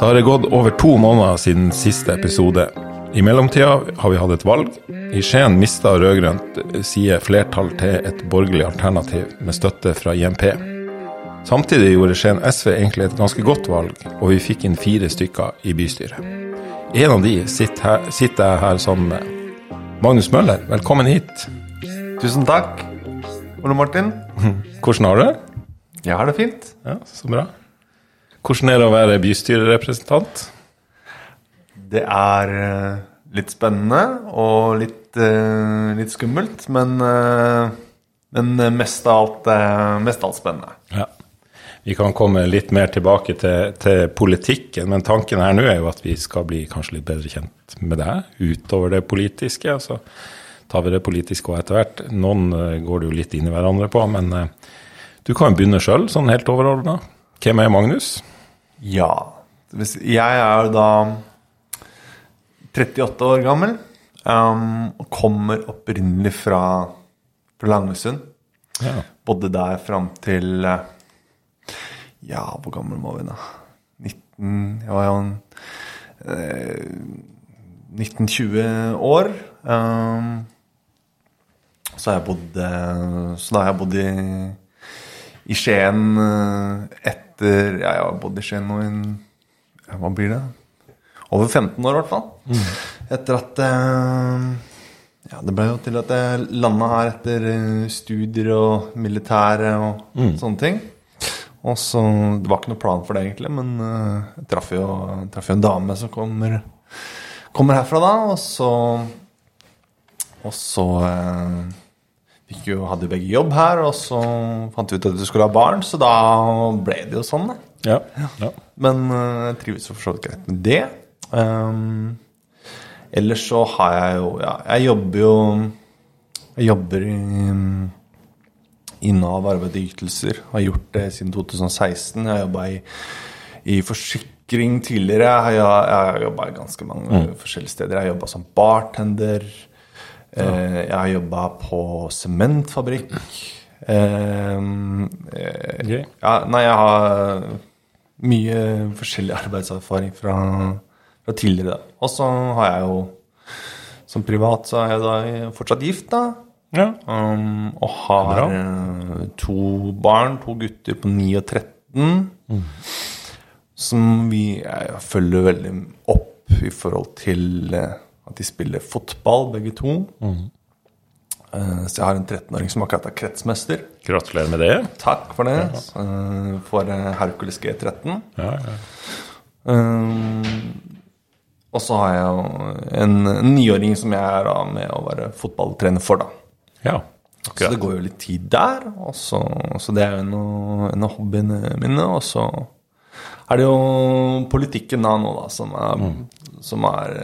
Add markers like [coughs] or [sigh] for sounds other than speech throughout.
Da har det gått over to måneder siden siste episode. I mellomtida har vi hatt et valg. I Skien mista rød-grønt side flertall til et borgerlig alternativ med støtte fra IMP. Samtidig gjorde Skien SV egentlig et ganske godt valg, og vi fikk inn fire stykker i bystyret. En av de sitter, her, sitter jeg her sammen med. Magnus Møller, velkommen hit. Tusen takk, Ole Martin. [laughs] Hvordan har du det? Jeg har det fint. Ja, Så bra. Hvordan er det å være bystyrerepresentant? Det er eh, litt spennende og litt, eh, litt skummelt, men, eh, men mest av alt, mest av alt spennende. Ja. Vi kan komme litt mer tilbake til, til politikken, men tanken her nå er jo at vi skal bli kanskje litt bedre kjent med deg utover det politiske. og Så tar vi det politiske og etter hvert. Noen går det jo litt inn i hverandre på, men du kan jo begynne sjøl, sånn helt overordna. Hvem er Magnus? Ja. Jeg er da 38 år gammel um, og kommer opprinnelig fra, fra Langesund. Ja. Bodde der fram til eh, Ja, hvor gammel må vi da? 19 Jeg var jo en eh, 19-20 år. Um, så har jeg bodd eh, Så da har jeg bodd i, i Skien eh, etter Ja, jeg har bodd i Skien nå i ja, Hva blir det? Over 15 år, i hvert fall. Etter at eh, ja, Det ble jo til at jeg landa her etter eh, studier og militære og sånne ting. Og så, Det var ikke noe plan for det, egentlig, men jeg traff jo, traff jo en dame som kommer, kommer herfra da. Og så Og så fikk jo, hadde jo begge jobb her, og så fant vi ut at du skulle ha barn, så da ble det jo sånn, da. Ja. ja. Men jeg trives jo for så vidt greit med det. Um, ellers så har jeg jo Ja, jeg jobber jo Jeg jobber i, i Nav arbeid og ytelser. Har gjort det siden 2016. Jeg har jobba i, i forsikring tidligere. Jeg har, jeg har jobba i ganske mange forskjellige steder. Jeg har jobba som bartender. Eh, jeg har jobba på sementfabrikk. Eh, eh, ja, nei, jeg har mye forskjellig arbeidserfaring fra, fra tidligere. Og så har jeg jo Som privat så er jeg da fortsatt gift, da. ja. Um, og har eh, to barn, to gutter på 9 og 13. Som vi følger veldig opp i forhold til eh, at de spiller fotball, begge to. Eh, så jeg har en 13-åring som akkurat er kretsmester. Gratulerer med det. Takk for det. eh, For eh, Hercules G13. Ja, ja. Um, og så har jeg jo en en niåring som jeg er da med å være fotballtrener for, da. ja. Så det går jo litt tid der. Og så, så det er jo en en av hobbyene mine. Og så er det jo politikken da nå, da, som er, som er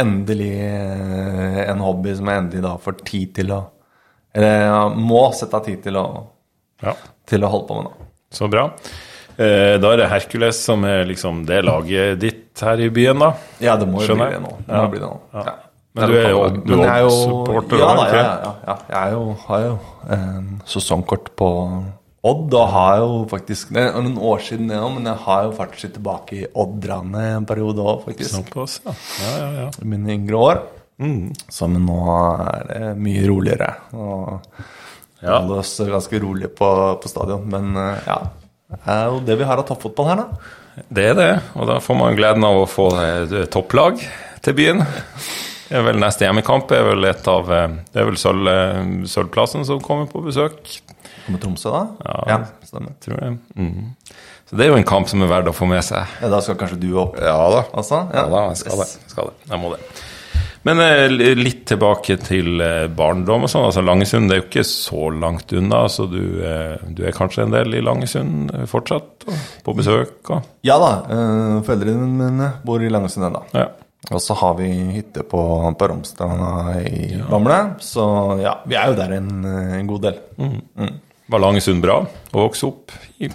endelig eh, en hobby som jeg endelig da får tid til å Eller må sette av tid til å, Ja. til å holde på med, da. Så bra. Eh, da er det Hercules som er liksom det laget ditt her i byen, da? Ja, det må jo bli det nå. Det Ja. bli det nå. Ja. Ja. Men du er jo- er Odd-supporter Ja, da, ja, ja, ja. Jeg jo, har jo en sesongkort på Odd, da har jo faktisk Det er noen år siden det òg, men jeg har jo faktisk tilbake i Odd-randet en periode òg, faktisk. Såpass, ja. Ja, ja, ja. I mine yngre år. Mm. Så men nå er det mye roligere. Og Ja. holder oss ganske rolig på, på stadion. Men eh, ja, det er jo det vi har av toppfotball her, da. Det er det, og da får man gleden av å få topplag til byen. Det er vel Neste hjemmekamp er vel et av eh, Det er vel sølv, eh, Sølvplassen som kommer på besøk, Kommer Tromsø, da? Ja. stemmer. tror jeg. Mm. Så det er jo en kamp som er verdt å få med seg. Ja, da skal kanskje du opp? Ja da. Altså? Ja da, jeg skal det. Jeg, skal det. jeg må det. Men eh, litt tilbake til eh, barndom og sånn. altså Langesund det er jo ikke så langt unna, så du, eh, du er kanskje en del i Langesund fortsatt? På besøk og Ja da. foreldrene mine bor i Langesund ennå. Ja. Og så har vi hytte på, på Romsdalen i Bamble. Så ja, vi er jo der en, en god del. Var Langesund bra å vokse opp i?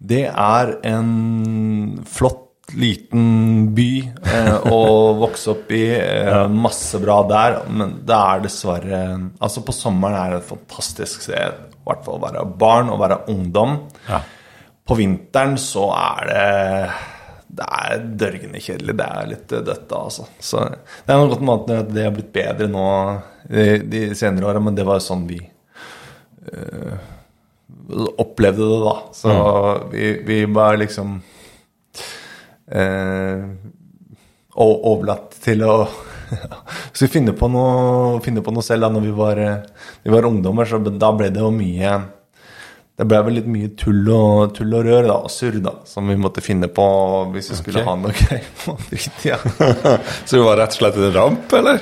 Det er en flott liten by eh, å vokse opp i. Eh, masse bra der. Men det er dessverre Altså, på sommeren er det et fantastisk sted. I hvert fall å være barn og være ungdom. Ja. på vinteren så er det det er dørgende kjedelig. Det er litt dødt altså. Så det er noe godt med at det har blitt bedre nå de, de senere åra, men det var jo sånn vi øh, opplevde det, da. Så vi, vi var liksom øh, overlatt til å [laughs] Så vi finner på noe, finner på noe selv da når vi var, vi var ungdommer, så da ble det jo mye det ble vel litt mye tull og, tull og rør da, og surr da, som vi måtte finne på hvis vi skulle okay. ha noe greier på fritida. [laughs] [laughs] Så vi var rett og slett en ramp, eller?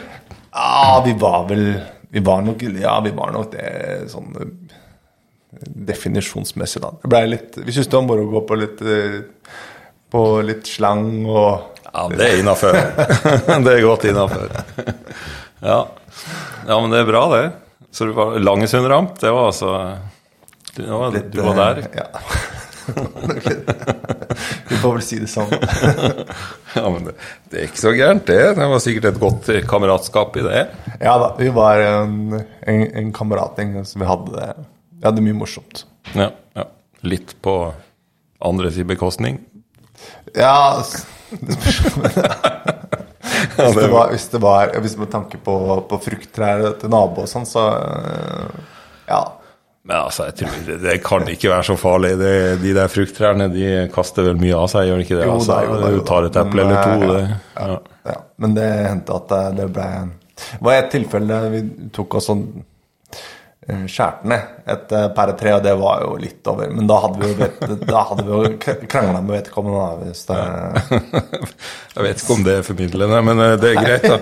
Ja, vi var vel Vi var nok, ja, vi var nok det sånn eh, definisjonsmessig, da. Det ble litt Vi syntes det var moro å gå på litt eh, På litt slang og Ja, det er innafor. [laughs] det er godt innafor. ja. ja, men det er bra, det. Så du var Langesund ramp, det var altså Du, det var, litt du var der? eh, Ja. [laughs] vi får vel si det sånn. [laughs] Ja, men det, det er ikke så gærent, det. Det var sikkert et godt kameratskap i det. Ja da, vi var en, en, en kameratgjeng som vi hadde det er mye morsomt. Ja, ja. Litt på andres bekostning. Ja, det [laughs] hvis, det var, hvis det var Hvis med tanke på, på frukttrær til nabo og sånn, så øh, Ja. Men altså, jeg tror det, det kan ikke være så farlig. Det, de der frukttrærne de kaster vel mye av seg, gjør de ikke det? Jo, altså, da, jo, jo du tar et eple eller to. Ja, Det, ja. ja. Men det hendte at det, det ble Det var et tilfelle vi tok oss sånn eh, skjærte ned et eh, pæretre, og det var jo litt over. Men da hadde vi jo, vet, [laughs] da hadde vi jo krangla med vedkommende. Hvis det, [laughs] Jeg vet ikke om det er formidlende, men eh, det er greit, da.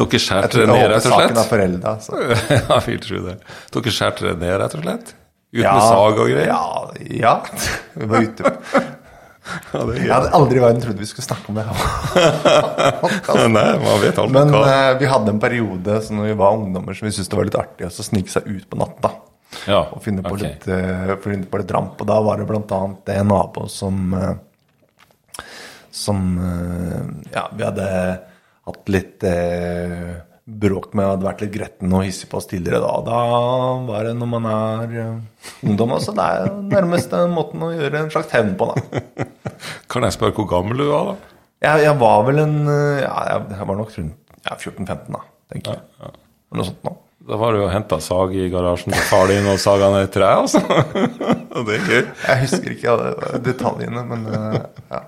Dere skjærte det ned, rett og saken er foreldre. Altså. [laughs] ja, tro det. Dere skjærte det ned, rett og slett? Ut med sag og greier? Ja, ja. Vi var ute. Ja, Jeg hadde aldri i verden trodd vi skulle snakke om det. [laughs] Nei, man vet aldri Men hva. eh, vi hadde en periode så når vi var ungdommer som vi syntes det var litt artig å så snike seg ut på natta. Ja, Og finne på, okay. litt, uh, finne på litt ramp. Og da var det annet en nabo som uh, Som uh, Ja, vi hadde hatt litt eh, bråk med, hadde vært litt gretten og hissig på oss tidligere da. Da var det når man er eh, ungdom altså. det er nærmest den måten å gjøre en slags hevn på, da. Kan jeg spørre hvor gammel du var, da? Jeg, jeg var vel en eh, Ja, jeg, var nok rundt ja, 14-15, da, tenker jeg. Eller Noe sånt nå. Da var du og henta sag i garasjen til far din og saga ned et tre, altså. [laughs] Det er gøy. Jeg husker ikke alle detaljene, men eh, ja.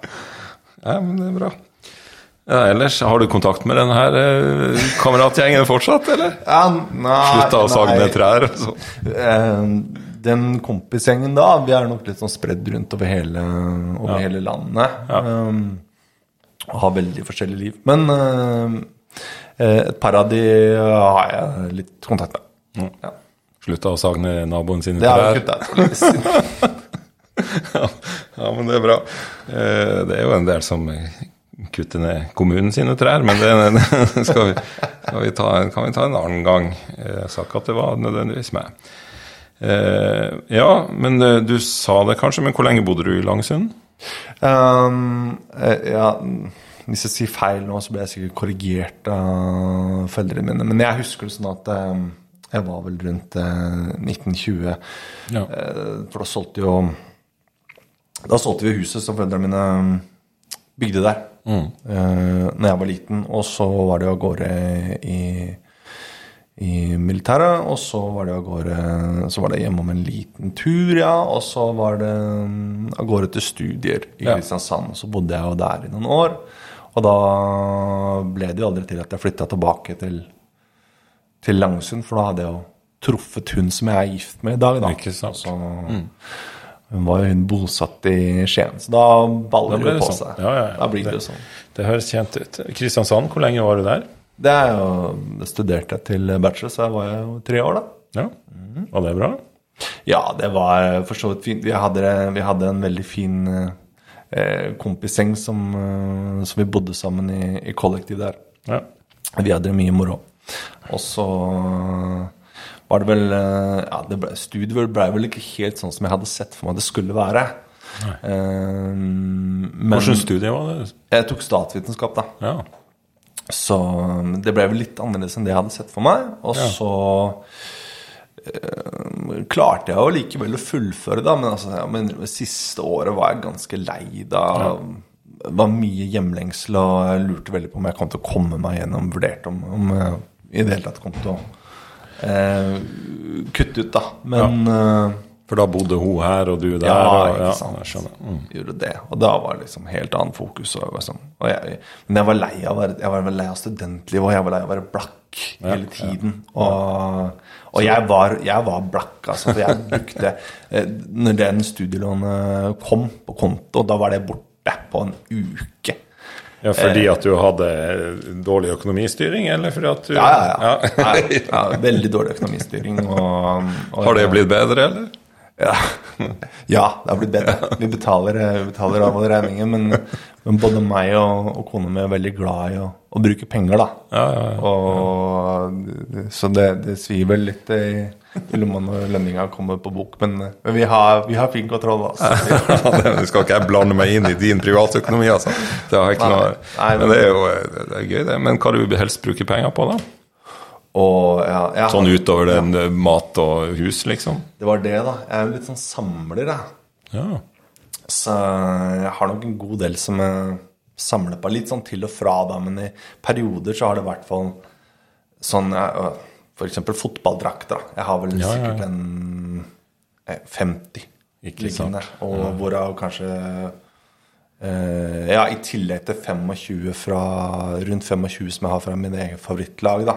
Ja, men det er bra. Ja, ellers, har du kontakt med denne her eh, kameratgjengen fortsatt, eller? ja nei, Slutta å ned trær sånn? Eh, Den kompisgjengen da, vi er nok litt sånn spredd rundt over hele, over Ja. hele landet. Ja. Um, og har veldig forskjellig liv. Men eh, eh, et par av de har jeg litt kontakt med. Ja. Slutta å sagne naboen sine Det har vi siden. [laughs] Ja, men det er bra. Eh, Det er jo en del som eh, kutter ned kommunen sine trær, men det det skal vi, skal vi ta, kan vi ta en annen gang. Eh, Jeg sa ikke at det var nødvendigvis meg. Eh, Ja, men eh, du sa det kanskje, men hvor lenge bodde du i Langesund? Um, eh, ja, hvis jeg sier feil nå, så blir jeg sikkert korrigert av foreldrene mine. Men jeg husker det sånn at jeg var vel rundt eh, 1920. Ja. For da solgte jo Da solgte vi huset som foreldrene mine mm, bygde der. Mm. Når jeg var liten. Og så var det av gårde i, i militæret. Og så var det av gårde Så var det hjemme om en liten tur, ja. Og så var det mm, av gårde til studier i. Kristiansand. Så bodde jeg jo der i noen år. Og da ble det jo aldri til at jeg flytta tilbake til, til Langsund, for da hadde jeg jo truffet hun som jeg er gift med i dag. Da. Ikke sant. Så, Hun var jo hun bosatt i Skien, så da baller det det på sånn. seg. Ja, ja, ja. Da blir det Det- sånn. Det høres kjent ut. Kristiansand, hvor lenge var du der? Det er jo, det studerte jeg til bachelor, så jeg var jo tre år, da. Ja, Var det bra? Ja, det var for så vidt fint. Vi hadde, vi hadde en veldig fin eh, kompisseng som, eh, som vi bodde sammen i, i kollektiv der. Ja. Vi hadde mye moro. Og så var det vel eh, Ja, det ble, studiet ble vel ikke helt sånn som jeg hadde sett for meg det skulle være. Um, men Hvordan studie var det? jeg tok statsvitenskap, da. Ja. Så det ble vel litt annerledes enn det jeg hadde sett for meg. Og Ja. så øh, klarte jeg jo likevel å fullføre, da. Men, altså, ja, men det siste året var jeg ganske lei da. Det var mye hjemlengsel, og jeg lurte veldig på om jeg kom til å komme meg gjennom. Vurderte om, om jeg i det hele tatt kom til å øh, kutte ut, da. Men eh, For da bodde hun her, og du der? Ja, og, ikke ja, sant. jeg skjønner. Mm. gjorde det. Og da var det liksom helt annet fokus. Og liksom, og jeg, men jeg var lei av jeg var lei av studentlivet, og jeg var lei av å være blakk hele tiden. Og, og jeg, var, jeg var blakk, altså. For jeg brukte eh, Når den studielånet kom på konto, da var det borte på en uke. Ja, Fordi at du hadde dårlig økonomistyring, eller fordi at du Ja, ja, ja. ja, ja veldig dårlig økonomistyring. Og, og Har det blitt bedre, eller? Ja. [laughs] ja, det har blitt bedre. Vi betaler, vi betaler av alle regninger, men, men både meg og, og kona mi er veldig glad i å, å bruke penger, da. Ja, ja. Og, så det, det svir vel litt i, lomma når lønninga kommer på bok, men, men vi, har, vi har fin kontroll. Altså. [laughs] Det skal ikke jeg blande meg inn i din privatøkonomi, altså. Det har jeg ikke noe men- Men det er jo det er gøy, det. Men hva du helst bruker penger på, da? Og ja, jeg, Sånn utover den eh, mat og hus, liksom? Det var det, da. Jeg er jo litt sånn samler, jeg. Ja. Så jeg har nok en god del som jeg samler på. Litt sånn til og fra, da, men i perioder så har det i hvert fall sånn F.eks. Fotballdrakter. Jeg har vel Ja, sikkert en eh, 50 Ikke liggende. Og hvorav kanskje eh, Ja, i tillegg til 25 fra rundt 25 som jeg har fra mine egen favorittlag, da.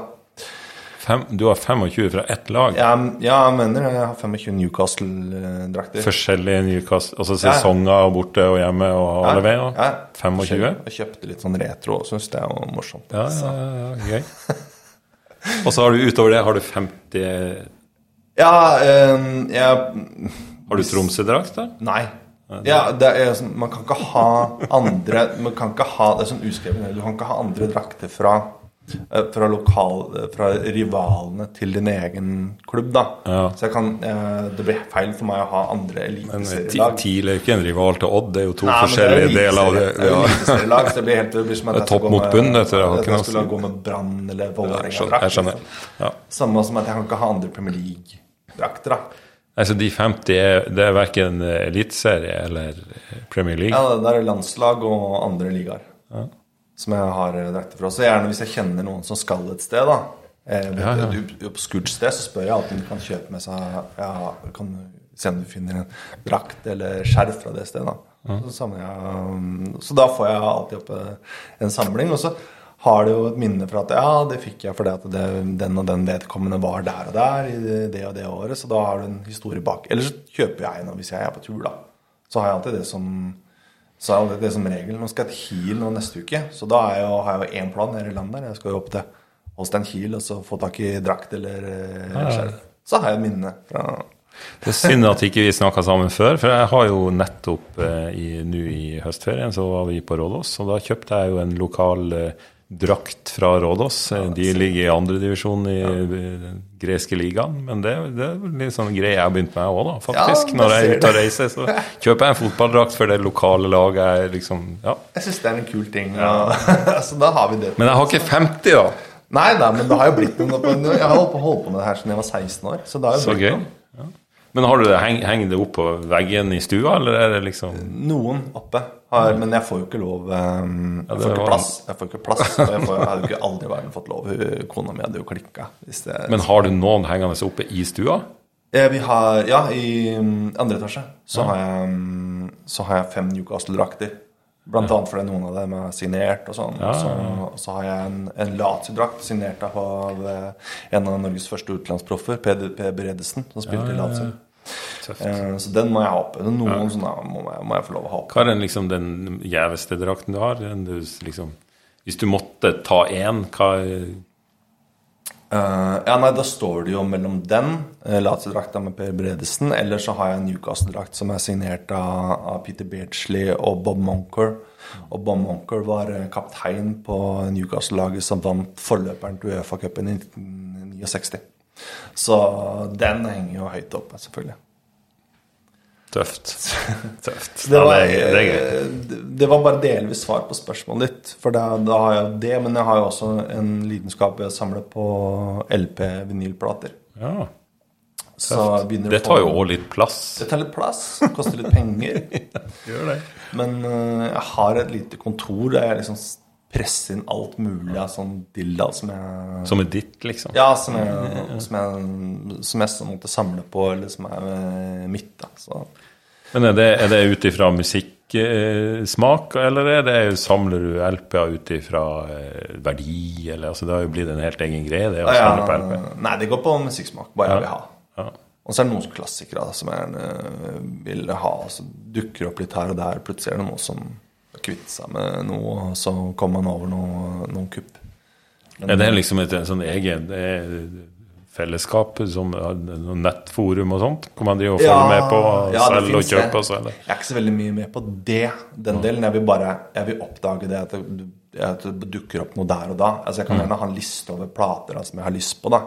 Fem, du har 25 fra ett lag? Ja, ja, jeg mener jeg har 25 Newcastle-drakter. Forskjellige Newcastle, altså Ja. sesonger borte og hjemme og alle veier? Ja. 25? Jeg kjøpte litt sånn retro og syns det var morsomt. Ja, ja, ja, ja, gøy. [laughs] Og så har du utover det har du 50 Ja, eh, jeg Har du Tromsø-drakt, da? Nei. Ja, det er sånn, Man kan ikke ha andre Man kan ikke ha Det er sånn uskrevet. Du kan ikke ha andre drakter fra fra, lokal, fra rivalene til din egen klubb, da. Ja. Så jeg kan, eh, det blir feil for meg å ha andre eliteserielag. TIL er jo ikke en rival til Odd, det er jo to Nei, det forskjellige deler av det. Ja. det Ja. det blir helt det blir som at [laughs] jeg topp mot bunn, dette, at jeg skulle si. gå med Brann eller Jeg. Vålerenga-drakt. Jeg skjønner. Ja. Samme som at jeg kan ikke ha andre Premier League-drakter. da. Altså, de 50 er, det er verken eliteserie eller Premier League. Ja, det er landslag og andre ligaer som jeg har drakter fra. Så gjerne hvis jeg kjenner noen som skal et sted, da, eh, Ja, ja. obskurt sted, så spør jeg alltid om de kan kjøpe med seg ja, kan se om du finner en drakt eller skjerf fra det stedet. Da. Så, jeg, um, så da får jeg alltid opp eh, en samling. Og så har det jo et minne fra at ja, det fikk jeg fordi at det, den og den vedkommende var der og der i det, og det året. Så da har du en historie bak. Eller så kjøper jeg noe hvis jeg er på tur, da. Så har jeg alltid det som så er det det som regel. Nå skal jeg til Kiel nå neste uke, så da er jeg, jo- har jeg jo én plan nede i landet. Jeg skal jo opp til Holstein Kiel og så få tak i drakt eller skjell. skjerf. Så har jeg minne fra Det er synd at ikke vi snakka sammen før, for jeg har jo nettopp eh, i- nå i høstferien så var vi på Rådås, og da kjøpte jeg jo en lokal eh, drakt fra Rådås. Eh, De ligger i andredivisjon i greske ligaen, men det, det er litt sånn greie jeg har begynt med òg, faktisk. Ja, Når jeg er ute og reiser, så kjøper jeg en fotballdrakt for det lokale laget. Jeg, liksom, ja. Jeg syns det er en kul ting. [laughs] Så da har vi det. Men jeg har ikke 50, da! Nei nei, men det har jo blitt noe. Jeg har holdt på, holdt på med det her siden jeg var 16 år. Så det har jo Så blitt gøy. noe. Ja. Men har du det, heng, henger det opp på veggen i stua, eller er det liksom Noen oppe. Har, men jeg får jo ikke lov um, Jeg det får ikke var-. Jeg får ikke plass og jeg, får, jeg hadde ikke aldri verden fått lov. Kona mi hadde jo klikka. Det, Men har du noen hengende oppe i stua? Vi har, ja, i mm, andre etasje så, har jeg, mm, så har jeg fem Newcastle-drakter. Blant annet fordi noen av dem er signert og sånn. Ja, ja, ja. så, så har jeg en, en Lazio-drakt signert av eh, en av Norges første utenlandsproffer, Per Beredesen, som spilte i Lazio. Eh, Så den må jeg ha på. Noen sånne må jeg, må jeg få lov å ha på. Hva er den, liksom, den gjeveste drakten du har? Den du, liksom, hvis du måtte ta én, hva Eh, ja, nei, Da står det jo mellom den, uh, Lazio-drakta med Per Bredesen, eller så har jeg en Newcastle-drakt som er signert av, av Peter Beardsley og Bob Monker. Og Bob Monker var uh, kaptein på Newcastle-laget som vant forløperen til Uefa-cupen i 1969. Så den henger jo høyt oppe, selvfølgelig. Tøft. [laughs] Tøft. Det Ja, var, det, er, det er eh, det- var bare delvis svar på spørsmålet ditt. For da, da har jeg det, men jeg har jo også en lidenskap ved å samle på LP-vinylplater. Ja. Så Det tar jo òg litt plass. Det tar litt plass, koster litt penger. [laughs] Gjør det. Men øh, jeg har et lite kontor der jeg liksom presser inn alt mulig av sånn dilla som jeg Som er ditt, liksom. Ja, som jeg, som jeg, som jeg så måtte samle på, eller som er øh, mitt. da så. Men er det, er det ut ifra musikksmak, eller er det, samler du LP-er ut ifra eh, verdi? Eller, altså, det har jo blitt en helt egen greie, det å Ja, samle på LP. nei, det går på musikksmak, hva jeg vil ha. Ja. Og så er det noen klassikere da, som jeg vil ha. Så dukker opp litt her og der. Plutselig er det noe som har kvittet seg med noe, og så kommer man over noe, noen kupp. Er det liksom et sånn eget fellesskap, som nettforum og sånt? Hvor man driver og følger med på ja, selv og kjøpe og selger? Jeg er ikke så veldig mye med på det, den delen. Jeg vil bare jeg vil oppdage det at det, at det dukker opp noe der og da. Altså Jeg kan gjerne ha en liste over plater som jeg har lyst på, da.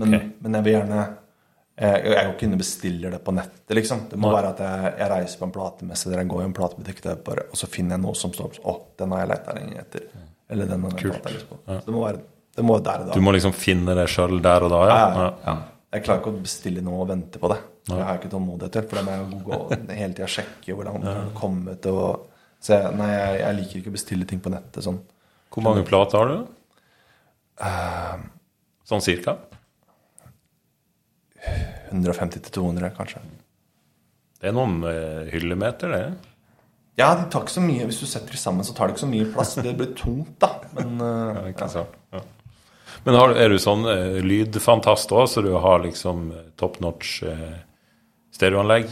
Men, men jeg vil gjerne jeg, jeg går ikke inn og bestiller det på nettet, liksom. Det må være at jeg, jeg reiser på en platemesse eller jeg går i en platebutikk bare, og så finner jeg noe som står Å, den har jeg leita lenge etter. Eller den har jeg lyst på. Så det må være, det må der og da. Du må liksom finne det sjøl der og da, ja? Ja, ja, ja. Jeg klarer ikke å bestille noe og vente på det. Jeg har ikke tålmodighet til. For da må jeg gå [laughs] hele tida sjekke hvor langt det har kommet. Og, så jeg, nei, jeg, jeg liker ikke å bestille ting på nettet sånn. Hvor mange plater har du? Uh, Sånn cirka? 150-200, kanskje. Det er noen eh, hyllemeter, det. Ja, de tar ikke så mye Hvis du setter de sammen, så tar det ikke så mye plass. Det blir tungt, da. Men [laughs] uh, Ja, sant? Ja. Men har, er du sånn uh, lydfantast òg, så du har liksom top notch uh, stereoanlegg?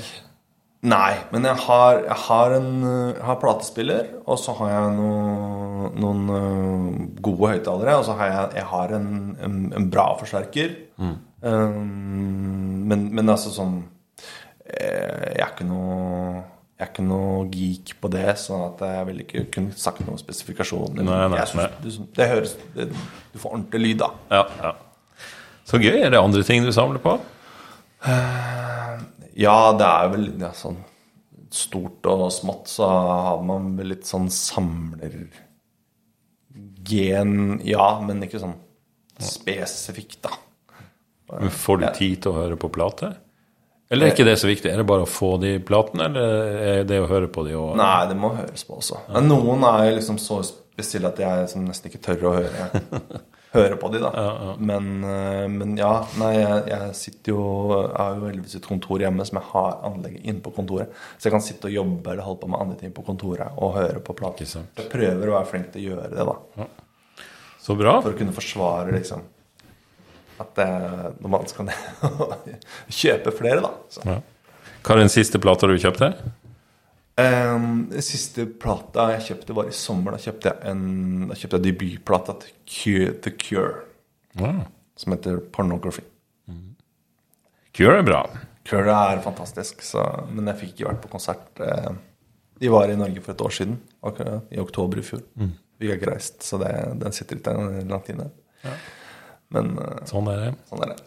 Nei, men jeg har, jeg har en jeg har platespiller, og så har jeg noe, noen øh, gode høyttalere, og så har jeg, jeg har en, en, en bra forsterker. Um, men, men altså sånn eh, Jeg er ikke noe jeg er ikke noe geek på det, sånn at jeg ville ikke kunne sagt noen spesifikasjoner. Nei, nei, synes, du, det høres det, Du får ordentlig lyd, da. Ja, ja. Så gøy. Er det andre ting du samler på? Ja, det er vel ja, sånn stort og smått, så har man vel litt sånn samlergen Ja, men ikke sånn spesifikt, da. Men Får du tid til å høre på plate? Eller er ikke det så viktig? Er det bare å få de platene, eller er det å høre på de og Nei, det må høres på også. Men noen er liksom så spesielle at jeg nesten ikke tør å høre, [laughs] høre på de, da. Men, ja. men ja, nei, jeg, jeg sitter jo Jeg har jo heldigvis et kontor hjemme som jeg har anlegget inne på kontoret. Så jeg kan sitte og jobbe eller holde på med andre ting på kontoret og høre på plater. Jeg prøver å være flink til å gjøre det, da. Så bra. For å kunne forsvare liksom at det, når man skal [laughs] kjøpe flere, da. Så. Ja. Hva er den siste plata du kjøpte? Ehm, den siste plata jeg kjøpte, var i sommer. Da kjøpte jeg, en, da kjøpte jeg debutplata til Cure, The Cure, Wow. som heter Pornography. Cure er bra. Cure er fantastisk, så, men jeg fikk ikke vært på konsert. Eh, De var i Norge for et år siden, akkurat i oktober i fjor. Vi har ikke reist, så det, den sitter litt langt inne. Men eh, Sånn er det. sånn er det.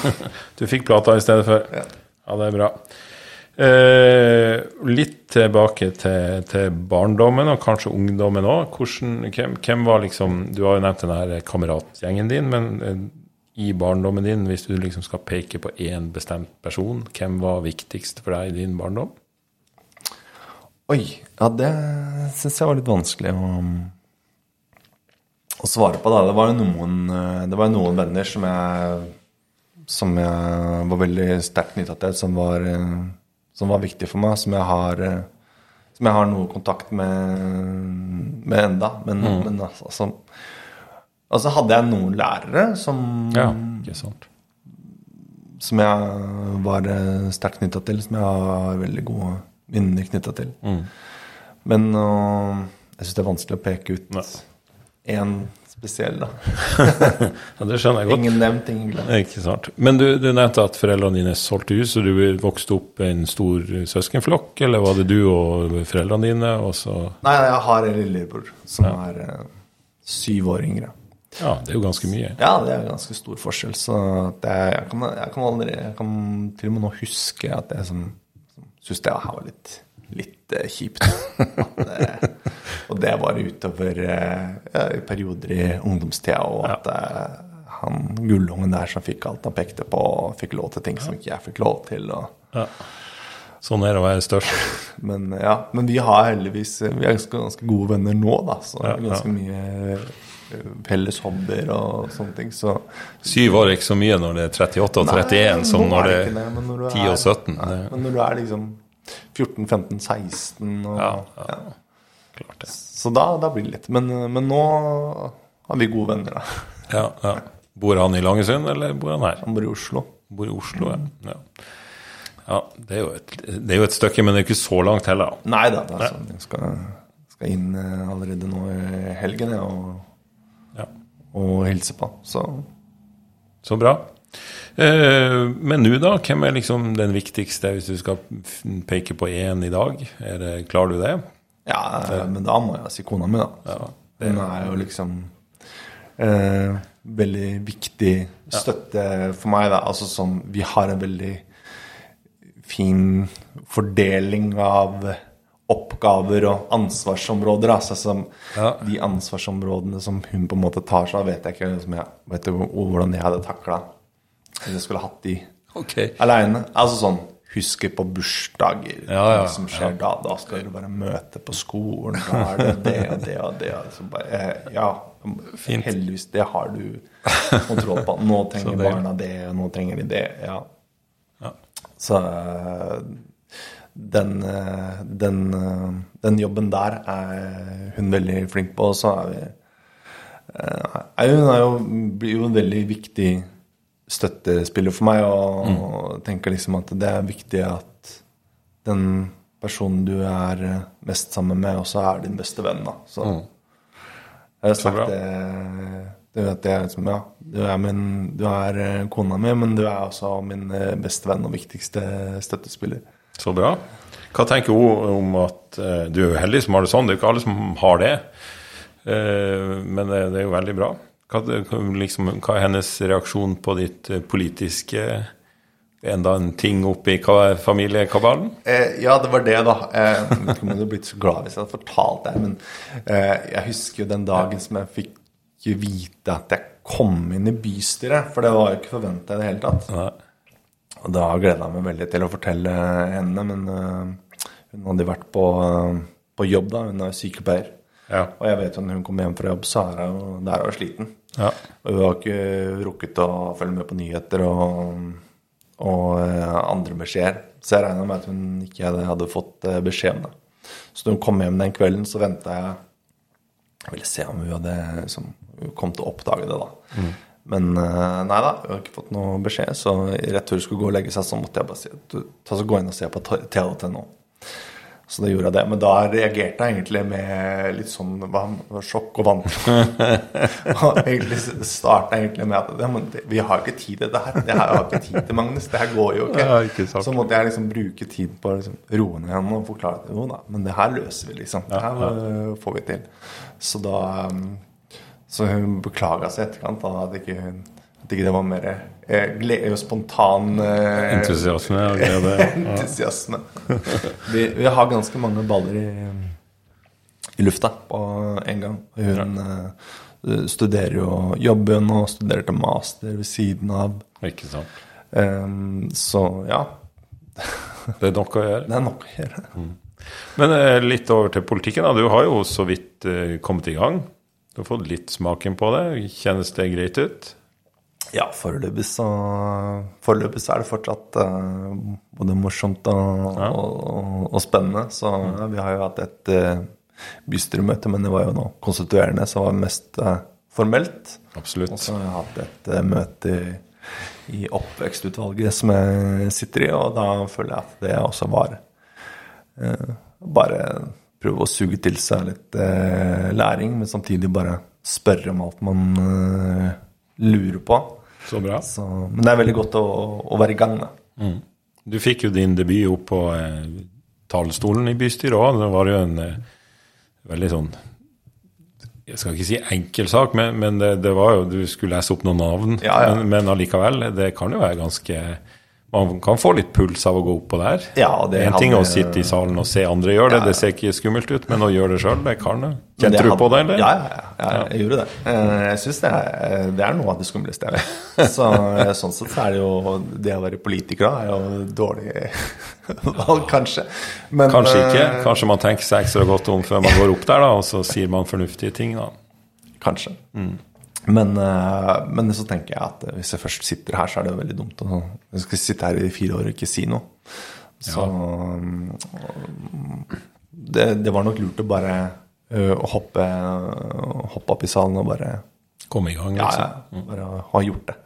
[laughs] Du fikk plata i stedet for. Ja. Ja, det er bra. Eh, litt tilbake til, til barndommen, og kanskje ungdommen òg. Hvem, hvem var liksom Du har jo nevnt den her kameratgjengen din, men eh, i barndommen din, hvis du liksom skal peke på én bestemt person, hvem var viktigst for deg i din barndom? Oi. Ja, det syns jeg var litt vanskelig å, å svare på. da. Det var jo noen, eh, det var noen venner som jeg, som jeg var veldig sterkt knytta til, som var, eh, som var viktig for meg, som jeg har eh, som jeg har noe kontakt med, med enda. Men, men altså Altså hadde jeg noen lærere som, Ja, ikke sant. som jeg var eh, sterkt knytta til, som jeg har veldig gode minner knytta til. Men uh, jeg syns det er vanskelig å peke ut Nei. Én spesiell, da. [laughs] Ja, det skjønner jeg godt. Ingen nevnt, ingen glemt. Men du, du nevnte at foreldrene dine solgte hus, og du vokste opp i en stor søskenflokk, eller var det du og foreldrene dine, og så Nei, jeg har en lillebror som er uh, syv år yngre. Ja, det er jo ganske mye. Ja, det er ganske stor forskjell. Så det, jeg, kan, jeg, kan aldri, jeg kan til og med nå huske at jeg som, som syns det var litt, litt eh, kjipt. At det, og det var utover eh, ja, perioder i ungdomstida, og at eh, han gullungen der som fikk alt han pekte på, og fikk lov til ting som ikke jeg fikk lov til. Og, Ja. Sånn er det å være størst. [laughs] men ja, men vi har heldigvis Vi er ganske, ganske gode venner nå, da. Så Ja, ganske ganske mye eh, felles hobbyer og sånne ting. Så Syv år er ikke så mye når det er 38 og 31, som når det er det, når du 10 og er- 17. Nei, men når du er liksom 14, 15, 16 og, Ja, ja, ja. klart det. Så da, da blir det litt. Men, men nå har vi gode venner, da. Ja, ja. Bor han i Langesund, eller bor han her? Han bor i Oslo. Bor i Oslo, ja. ja. Ja, det er, et, det er jo et stykke, men det er ikke så langt heller. Nei da, det er sånn, jeg skal, skal inn eh, allerede nå i helgen jeg, og, Ja. og hilse på. Så Så bra. Eh, men nå, da? Hvem er liksom den viktigste, hvis du skal peke på én i dag? Er det, klarer du det? ja, men da må jeg si kona mi, da. Ja, Hun er jo liksom eh, veldig viktig støtte for meg, da. Altså som Vi har en veldig fin fordeling av oppgaver og ansvarsområder. Altså som Ja. De ansvarsområdene som hun på en måte tar seg av, vet jeg ikke liksom jeg, vet du, hvordan jeg hadde takla hvis jeg skulle hatt de okay. aleine. Altså sånn Huske på bursdager, Ja, ja, som skjer da. Da skal du bare møte på skolen. Da er det det og det og det. Altså bare, eh, ja, Fint. heldigvis, det har du kontroll på. Nå [laughs] trenger det- barna det, og nå trenger de det. Ja. Ja. Så eh, den, eh, den, den jobben der er hun veldig flink på. Og så er vi Hun er jo, blir jo en veldig viktig støttespiller for meg, og tenker liksom at det er viktig at den personen du er mest sammen med, også er din beste venn. da. Så jeg har sagt det, det vet jeg liksom, ja, du er, min, du er eh, kona mi, men du er også min eh, beste venn og viktigste støttespiller. Så bra. Hva tenker hun om at eh, Du er jo heldig som har det sånn, det er jo ikke alle som har det. Men det, det er jo veldig bra. Hva, liksom, hva er hennes reaksjon på ditt eh, politiske Enda en ting oppi ka- familiekabalen? Eh, ja, det var det, da. Eh, jeg vet ikke om jeg hadde blitt så glad hvis jeg hadde fortalt det, men eh, jeg husker jo den dagen som jeg fikk vite at jeg kom inn i bystyret, for det var jo ikke forventa i det hele tatt. Nei. Og da gleda jeg meg veldig til å fortelle henne, men øh, hun hadde vært på, øh, på jobb da, hun er sykepleier. Ja. Og jeg vet jo når hun kommer hjem fra jobb, så er hun der og sliten. Ja. Og hun har ikke rukket å følge med på nyheter og, og øh, andre beskjeder. Så jeg regna med at hun ikke hadde, fått øh, beskjed om det. Så når hun kom hjem den kvelden, så venta jeg Jeg ville se om hun hadde liksom, hun kom til å oppdage det, da. Men øh, nei da, hun har ikke fått noe beskjed. Så rett før hun skulle gå og legge seg, så måtte jeg bare si ta så gå inn og se på nå. Så da gjorde jeg det. Men da reagerte jeg egentlig med litt sånn sjokk og vantro. [laughs] Og egentlig starta egentlig med at men det, vi har ikke tid til det her. Det her har ikke tid til, Magnus. Det her går jo ikke. Ikke. Så måtte jeg liksom bruke tid på å liksom, roe ned henne og forklare at jo da, men det her løser vi, liksom. Det her ja. får vi til. Så da um, Så hun beklaga seg i etterkant da, at ikke, hun, at ikke det var mer eh, glede og spontan eh, Entusiasme og glede. [laughs] Entusiasme. Vi, vi har ganske mange baller i, i lufta på en gang. Hun eh, studerer jo jobber jo nå, studerer til master ved siden av. Ikke sant. Um, så ja, [laughs] Det er nok å gjøre. det er nok å gjøre. Men eh, litt over til politikken. da. Du har jo så vidt eh, kommet i gang. Du har fått litt smaken på det. Kjennes det greit ut? Ja, foreløpig så Foreløpig så er det fortsatt uh, både morsomt og, Ja. og, og spennende. Så ja, vi har jo hatt et uh, bystyremøte, men det var jo nå konstituerende, så det var mest uh, formelt. Absolutt. Og så har jeg hatt et møte i, i oppvekstutvalget som jeg sitter i, og da føler jeg at det også var Bare prøve å suge til seg litt læring, men samtidig bare spørre om alt man lurer på. Så bra. Så, men det er veldig godt å, å være i gang, da. Du fikk jo din debut opp på eh, talerstolen i bystyret òg. Det var jo en eh, veldig sånn Jeg skal ikke si enkel sak, men, men det, det var jo Du skulle lese opp noen navn. Ja, ja. Men, men allikevel, det kan jo være ganske man kan få litt puls av å gå oppå der. Ja, det En ting er å sitte i salen og se andre gjøre det, Ja. det ser ikke skummelt ut, men å gjøre det sjøl, det kan du. Kjente du på det, eller? Ja, ja, ja, jeg gjorde det. Eh, Jeg syns det, er- det er noe av det skumleste jeg vet. [laughs] Så eh, sånn sett så er det jo Det å være politiker da, er jo dårlig [laughs] valg, kanskje. Men, Kanskje ikke. eh, Kanskje man tenker seg ekstra godt om før man går opp der, da, og så sier man fornuftige ting, da. Kanskje. Men, eh, men så tenker jeg at hvis jeg først sitter her, så er det jo veldig dumt Jeg skal sitte her i fire år og ikke si noe. Så ja. det, det var nok lurt å bare å hoppe, hoppe opp i salen og bare Komme i gang, liksom. ja, bare ha gjort det.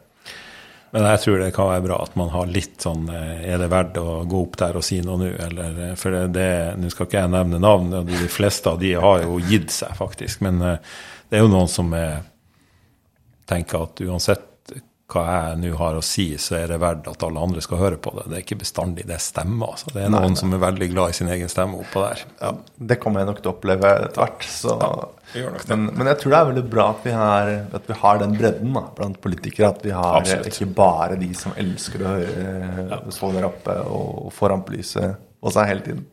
Men jeg tror det kan være bra at man har litt sånn eh, Er det verdt å gå opp der og si noe nå, eller eh, For det, det Nå skal ikke jeg nevne navn, og de fleste av de har jo gitt seg, faktisk. Men eh, det er jo noen som eh, tenker at uansett hva jeg nå har å si, så er det verdt at alle andre skal høre på det. Det er ikke bestandig det stemmer. Altså. Det er noen som er veldig glad i sin egen stemme oppå der. Ja, det kommer jeg nok til å oppleve etter hvert. Det. men, men jeg tror det er veldig bra at vi har, at vi har den bredden da, blant politikere. At vi har Absolutt. ikke bare de som elsker å høre stå der oppe og få rampelyset på seg hele tiden.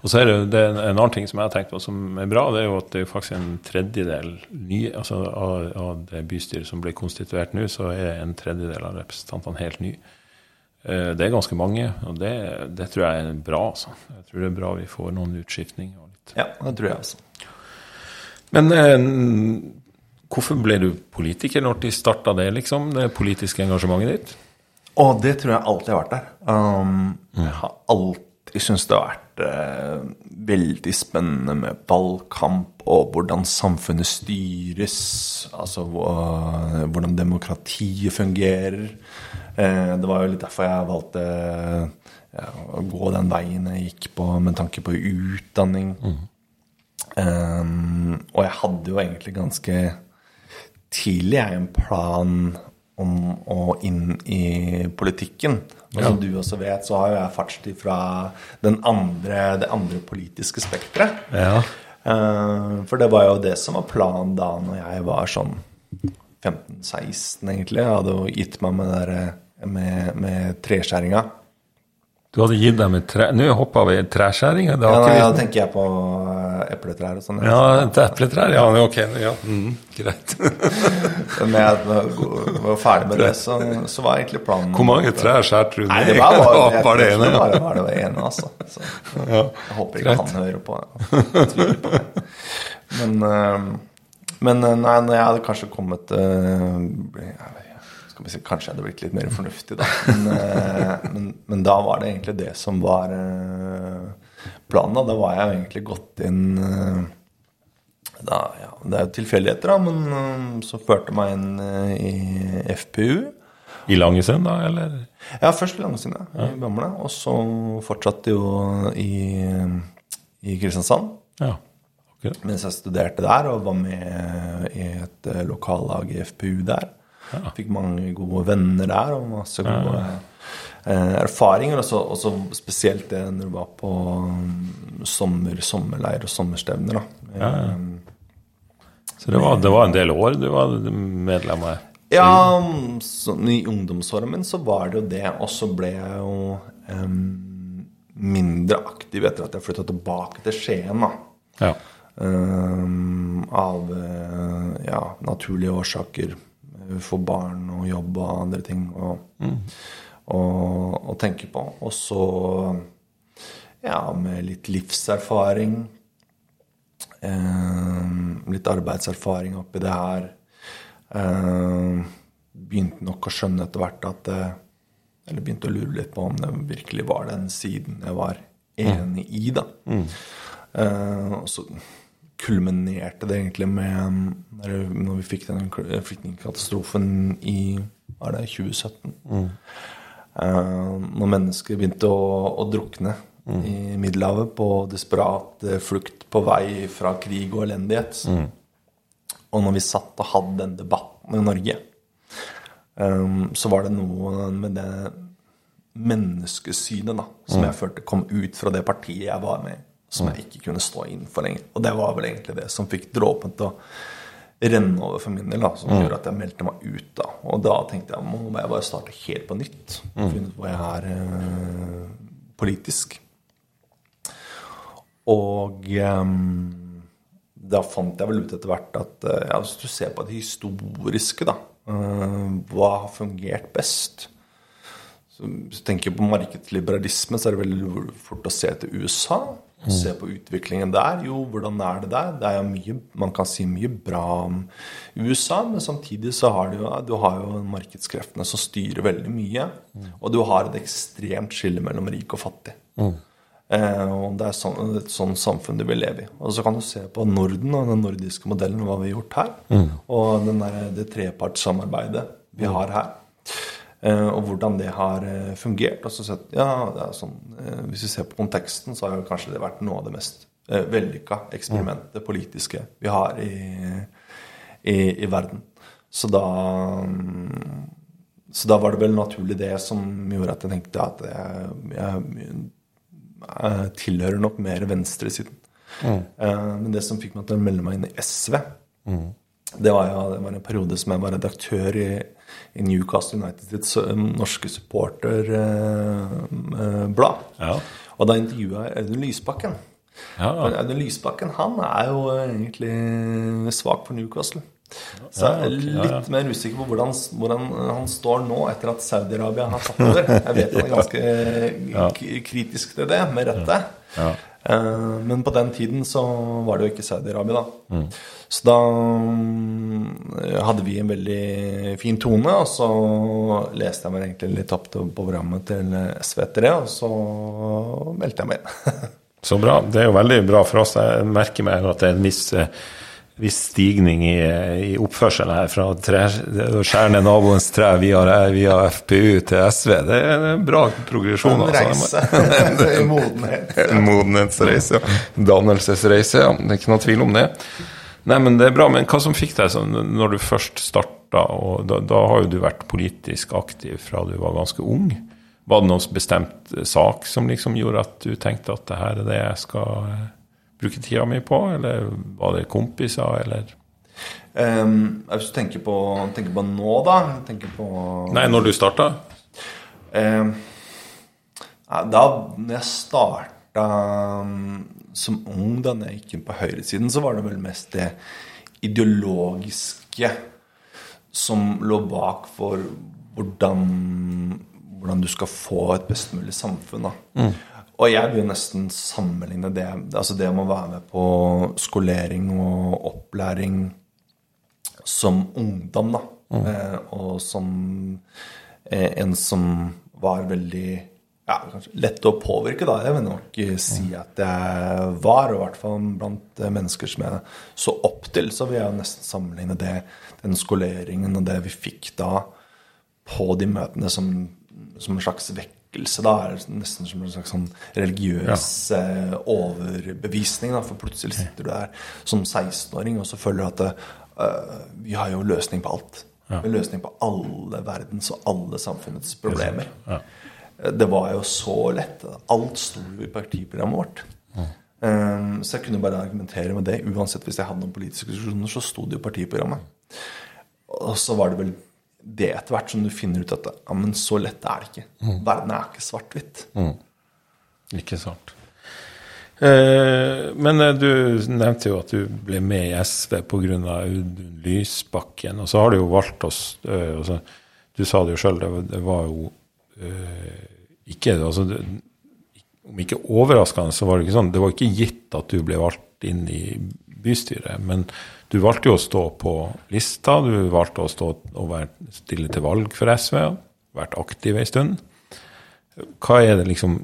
Og så er det, det er en annen ting som jeg har tenkt på som er bra, det er jo at det er faktisk en tredjedel nye, altså av, av det bystyret som ble konstituert nå, så er en tredjedel av representantene helt nye. Eh, Det er ganske mange, og det, det tror jeg er bra. Altså. Jeg tror det er bra vi får noen utskiftning. Ja, det tror jeg også. Men eh, hvorfor ble du politiker når de starta det, liksom? Det politiske engasjementet ditt? Å, det tror jeg alltid har vært der. Um, Jeg har alltid syntes det har vært eh, veldig spennende med valgkamp og hvordan samfunnet styres. Altså hvordan demokratiet fungerer. Eh, det var jo litt derfor jeg valgte ja, å gå den veien jeg gikk på med tanke på utdanning. Um, og jeg hadde jo egentlig ganske tidlig jeg, en plan om å inn i politikken. Og som du også vet, så har jo jeg fartstid fra den andre, det andre politiske spekteret. Ja. Eh, for det var jo det som var planen da når jeg var sånn 15-16, egentlig. Jeg hadde jo gitt meg med, der, med, med treskjæringa. Du hadde gitt dem et tre... Nå hoppa vi i treskjæring. Det Ja, nei, da vi... tenker jeg på epletrær og sånn. Ja, et epletrær. Ja, ok. Ja, mm, greit. [laughs] Men jeg var, var ferdig med det, så, så var egentlig planen Hvor mange trær skjærte du Nei, ned? det var bare, [laughs] jeg, Bare det ene, ja. bare var det ene, altså. Så, Ja. jeg håper ikke Greit. han hører på. På det. Men, eh, men eh, nei, når jeg hadde kanskje kommet eh, jeg vet vi si, Kanskje jeg hadde blitt litt mer fornuftig, da. Men, eh, men, men da var det egentlig det som var eh, planen. Da. da var jeg egentlig gått inn eh, da, ja, Det er jo tilfeldigheter, da, men så førte meg inn i FPU. I Langesund, da, eller? Ja, først i Langesund, ja, i Bamble. Og så fortsatte jo i, i Kristiansand. Ja. Okay. Mens jeg studerte der og var med i et lokallag i FPU der. Fikk mange gode venner der og masse gode eh, erfaringer. Og så- spesielt det når du var på mm, sommer, sommerleir og sommerstevner. da. Eh, Så det var, det var en del år du var medlem av? Ja, så, i ungdomsåren min så var det jo det, og så ble jeg jo em, mindre aktiv etter at jeg flytta tilbake til Skien, da. Ja. Em, av eh, ja, naturlige årsaker. For barn og jobb og andre ting å, å, å tenke på. Og så, ja, med litt livserfaring eh, Litt arbeidserfaring oppi det her. Eh, begynte nok å skjønne etter hvert at eh, Eller begynte å lure litt på om det virkelig var den siden jeg var enig i, da. Eh, og så kulminerte det egentlig med når, når vi fikk den flyktningkatastrofen i var det 2017. Mm. når mennesker begynte å, å drukne i Middelhavet på desperat eh, flukt på vei fra krig og elendighet. Og når vi satt og hadde den debatten i Norge, um, så var det noe med det menneskesynet da, som jeg følte kom ut fra det partiet jeg var med i, som jeg ikke kunne stå inn for lenger. Og det var vel egentlig det som fikk dråpen til å renne over for min del, da, som gjorde at jeg meldte meg ut. da. Og da tenkte jeg må jeg bare starte helt på nytt. Finne ut hvor jeg er eh, politisk. Og eh, da fant jeg vel ut etter hvert at eh, ja, hvis du ser på det historiske, da eh, Hva har fungert best? Så Hvis du tenker på markedsliberalisme, så er det veldig fort å se til USA. Se på utviklingen der. Jo, hvordan er det der? Det er jo mye, Man kan si mye bra om USA, men samtidig så har du jo, du har jo markedskreftene som styrer veldig mye. Og du har et ekstremt skille mellom rik og fattig. Eh, og det er sånn, et sånn samfunn du vil leve i. Og så kan du se på Norden og den nordiske modellen, hva vi har gjort her. Og den der, det trepartssamarbeidet vi har her. Eh, og hvordan det har eh, fungert. Og så sett, ja, det sånn, eh, Hvis vi ser på konteksten, så har jo kanskje det vært noe av det mest vellykka eksperimentet politiske vi har i, i, i verden. Så da mm, Så da var det vel naturlig det som gjorde at jeg tenkte at jeg, jeg, jeg tilhører nok mer venstresiden. Eh, men det som fikk meg til å melde meg inn i SV, det var, jo, det var en periode som jeg var redaktør i, i Newcastle United sitt eh, norske supporterblad. Ja. Og da intervjua jeg Audun Lysbakken. Ja, Audun Lysbakken han er jo egentlig svak for Newcastle. Så jeg er litt mer usikker på hvordan, hvordan han står nå etter at Saudi-Arabia har tatt over. Jeg vet han er ganske kritisk til det, med rette. Eh, Men på den tiden så var det jo ikke Saudi-Arabia, da. Så da mm, hadde vi en veldig fin tone, og så leste jeg meg egentlig litt opp til programmet til SV etter det, og så meldte jeg meg inn. [laughs] Så bra. Det er jo veldig bra for oss. Jeg merker meg at det er en viss, eh, viss stigning i, i oppførselen her. Fra skjære ned naboens tre via, via FPU til SV. Det er en bra progresjon. En altså. reise. En [laughs] modenhet. [laughs] En modenhetsreise. ja. Dannelsesreise, ja. Det er ikke noe tvil om det. Nei, men det er bra. Men hva som fikk deg sånn når du først starta, og da, da har jo du vært politisk aktiv fra du var ganske ung. Var det noen bestemt sak som liksom gjorde at du tenkte at det her er det jeg skal eh, bruke tida mi på, eller var det kompiser, eller Um, hvis du tenker på, tenker på nå, da tenker på Nei, når du starta? um, Da når jeg starta som ung, da jeg gikk inn på høyresiden, så var det vel mest det ideologiske som lå bak for hvordan, hvordan du skal få et best mulig samfunn. Da. Og jeg vil nesten sammenligne det altså det med å være med på skolering og opplæring som ungdom, da. Eh, og som eh, en som var veldig ja, kanskje lett å påvirke, da. Jeg vil nok eh, si at jeg var, og i hvert fall blant eh, mennesker som jeg så opp til, så vil jeg nesten sammenligne det, den skoleringen og det vi fikk da på de møtene som, som en slags vekkelse, da. det Nesten som en slags sånn religiøs ja. overbevisning, da. For plutselig sitter du der som 16-åring, og så føler du at eh, vi har jo løsning på alt. Vi har løsning på alle verdens og alle samfunnets problemer. Det var jo så lett. Alt sto jo i partiprogrammet vårt. Um, så jeg kunne bare argumentere med det. Uansett hvis jeg hadde noen politiske diskusjoner, så sto det jo partiprogrammet. Og så var det vel det etter hvert som du finner ut at ja, men så lett er det ikke. Verden er ikke svart-hvitt. Ikke sant. Eh, men eh, du nevnte jo at du ble med i SV pga. Audun Lysbakken. Og så har du jo valgt oss eh, altså, Du sa det jo sjøl, det, var- det var jo ikke altså, Om ikke overraskende, så var det ikke sånn Det var ikke gitt at du ble valgt inn i bystyret. Men du valgte jo å stå på lista. Du valgte å stå og være, stille til valg for SV. Vært aktiv ei stund. Hva er det liksom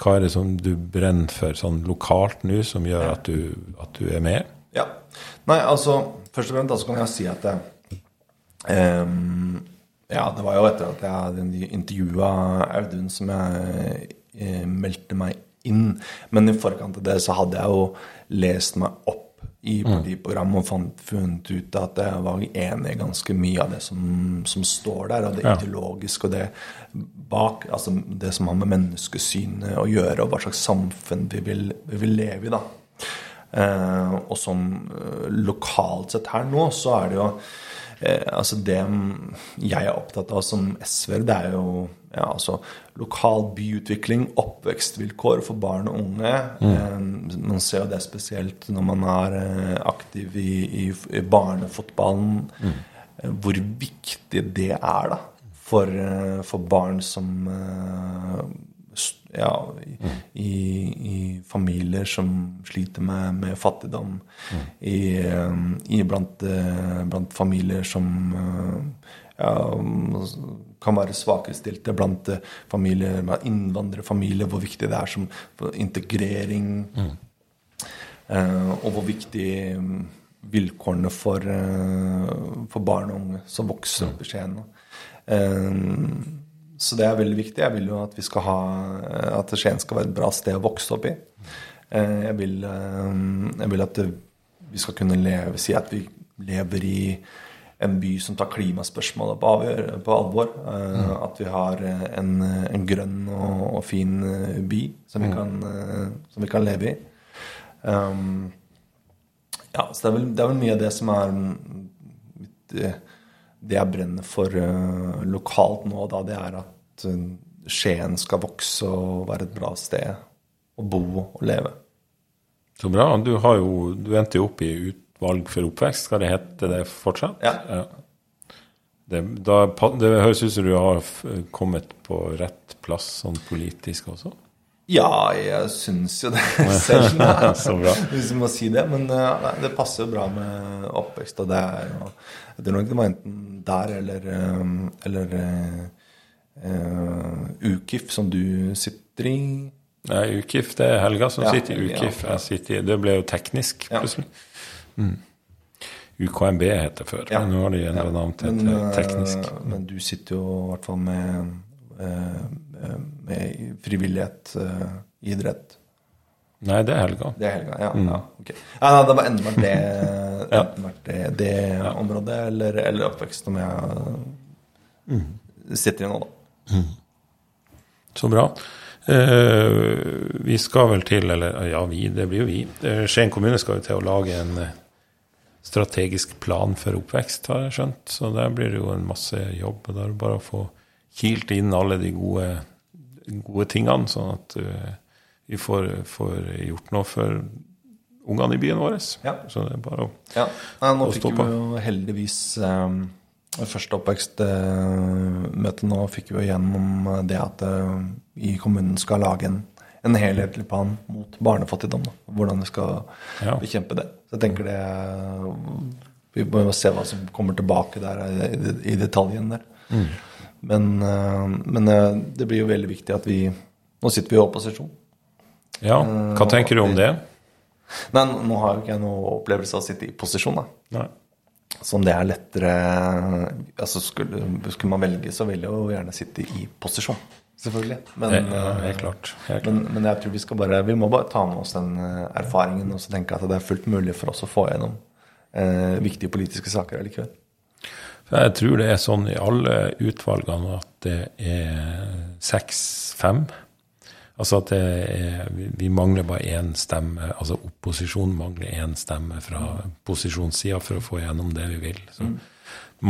hva er det som du brenner for sånn lokalt nå, som gjør at du, at du er med? Ja. Nei, altså Først og fremst så kan jeg si at det, ehm, Ja, det var jo etter at jeg intervjua Audun som jeg eh, meldte meg inn. Men i forkant av det så hadde jeg jo lest meg opp i partiprogrammet og fant, funnet ut at jeg var enig i ganske mye av det som, som står der, og det Ja. ideologiske og det bak, altså det som har med menneskesynet å gjøre, og hva slags samfunn vi vil, vi vil leve i, da. Eh, og sånn eh, lokalt sett her nå, så er det jo Altså det jeg er opptatt av som SV-er, det er jo ja, altså lokal byutvikling, oppvekstvilkår for barn og unge. Mm. man ser jo det spesielt når man er aktiv i, i, i barnefotballen. Mm. Hvor viktig det er da for, for barn som ja, i, i, familier som sliter med, med fattigdom. Mm. I, um, i blant, uh, blant, familier som uh, ja, kan være svakestilte. Blant familier med innvandrerfamilier, hvor viktig det er som integrering. Mm. og hvor viktig um, vilkårene for, for barn og unge som vokser opp i Skien. Så det er veldig viktig. Jeg vil jo at vi skal ha at Skien skal være et bra sted å vokse opp i. Eh, jeg vil, eh, jeg vil at vi skal kunne leve, si at vi lever i en by som tar klimaspørsmålet på, på alvor. Eh, mm. At vi har en, en grønn og, og, fin by som vi, mm. kan, som vi kan leve i. Um, ja, så det er, vel, det er, vel, mye av det som er mitt det jeg brenner for uh, lokalt nå, da, det er at uh, Skien skal vokse og være et bra sted å bo og leve. Så bra. Du, har jo, du endte jo opp i utvalg for oppvekst. Skal det hete det fortsatt? Ja. ja. Det, da, det høres ut som du har kommet på rett plass sånn politisk også? Ja, jeg syns jo det [laughs] selv, Så bra. hvis du må si det. Men uh, det passer jo bra med oppvekst. Og det er jo Jeg tror nok det var enten der eller, um, eller uh, UKIF, som du sitter i. Nei, UKIF, det er Helga som ja, sitter i UKIF. Ja, ja. det ble jo teknisk plutselig. Mm. UKMB het det før, men nå har de endret navn til teknisk. teknisk. Men du sitter jo i hvert fall med Eh, med frivillighet, idrett? Nei, det er helga. Det er helga, ja. Mm. ja ok. Ja, nei, det var enda vært det, [laughs] ja. det, det ja. området eller, eller oppvekst som jeg mm. sitter i nå, da. Mm. Så bra. Eh, vi skal vel til, eller ja, vi, det blir jo vi. Eh, Skien kommune skal jo til å lage en strategisk plan for oppvekst, har jeg skjønt. Så der blir det jo en masse jobb. og Det er bare å få kilt inn alle de gode, gode tingene, sånn at uh, vi får, får, gjort noe for ungene i byen vår. Ja. Så det er bare å, ja. Nei, nå å stå på. Nå fikk vi jo heldigvis um, første oppvekstmøte uh, nå fikk vi jo gjennom det at uh, i kommunen skal lage en, en helhetlig plan mot barnefattigdom. Da. Hvordan vi skal ja. bekjempe det. Så jeg tenker det Vi må jo se hva som kommer tilbake der i, i detaljen der. Mm. Men, eh, men, eh, det blir jo veldig viktig at vi Nå sitter vi i opposisjon. Ja, Hva eh, tenker du om det? Nei, Nå har jo ikke jeg noen opplevelse av å sitte i posisjon. da. Nei. Så om det er lettere altså skulle, skulle, man velge, så vil jeg jo gjerne sitte i posisjon. Selvfølgelig. Men, det, ja, helt klart. Helt men, men, jeg tror vi skal bare Vi må bare ta med oss den erfaringen og så tenke at det er fullt mulig for oss å få gjennom eh, viktige politiske saker allikevel. Jeg tror det er sånn i alle utvalgene at det er seks-fem. Altså at er, vi mangler bare én stemme. Altså opposisjonen mangler én stemme fra posisjonssida for å få gjennom det vi vil. Så mm.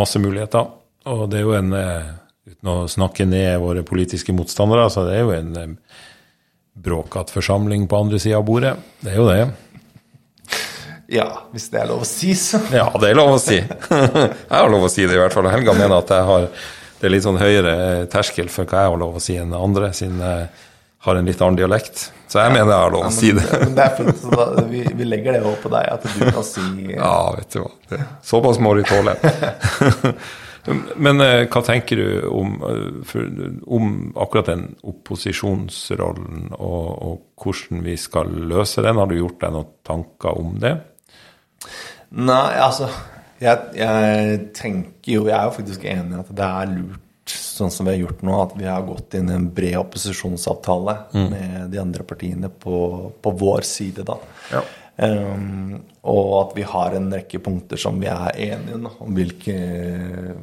masse muligheter. Og det er jo en eh, Uten å snakke ned våre politiske motstandere, så det er jo en eh, bråkete forsamling på andre sida av bordet. Det er jo det. Ja, hvis det er lov å si, så. [laughs] Ja, det er lov å si. jeg har lov å si det, i hvert fall. Helga mener at jeg har det er litt sånn høyere terskel for hva jeg har lov å si enn andre, siden jeg har en litt annen dialekt. Så jeg ja, mener jeg har lov å si det. Men det er fint, så da, vi, vi, legger det over på deg, at du kan si [laughs] Ja, vet du hva. Såpass må du tåle. [laughs] Men eh, hva tenker du om, eh, for, om, akkurat den opposisjonsrollen, og, og, hvordan vi skal løse den? Har du gjort deg noen tanker om det? Nei, altså jeg, jeg, tenker jo Jeg er jo faktisk enig i at det er lurt, sånn som vi har gjort nå, at vi har gått inn i en bred opposisjonsavtale mm. med de andre partiene på, på vår side, da. Ja. Um, og at vi har en rekke punkter som vi er enige om, om hvilke,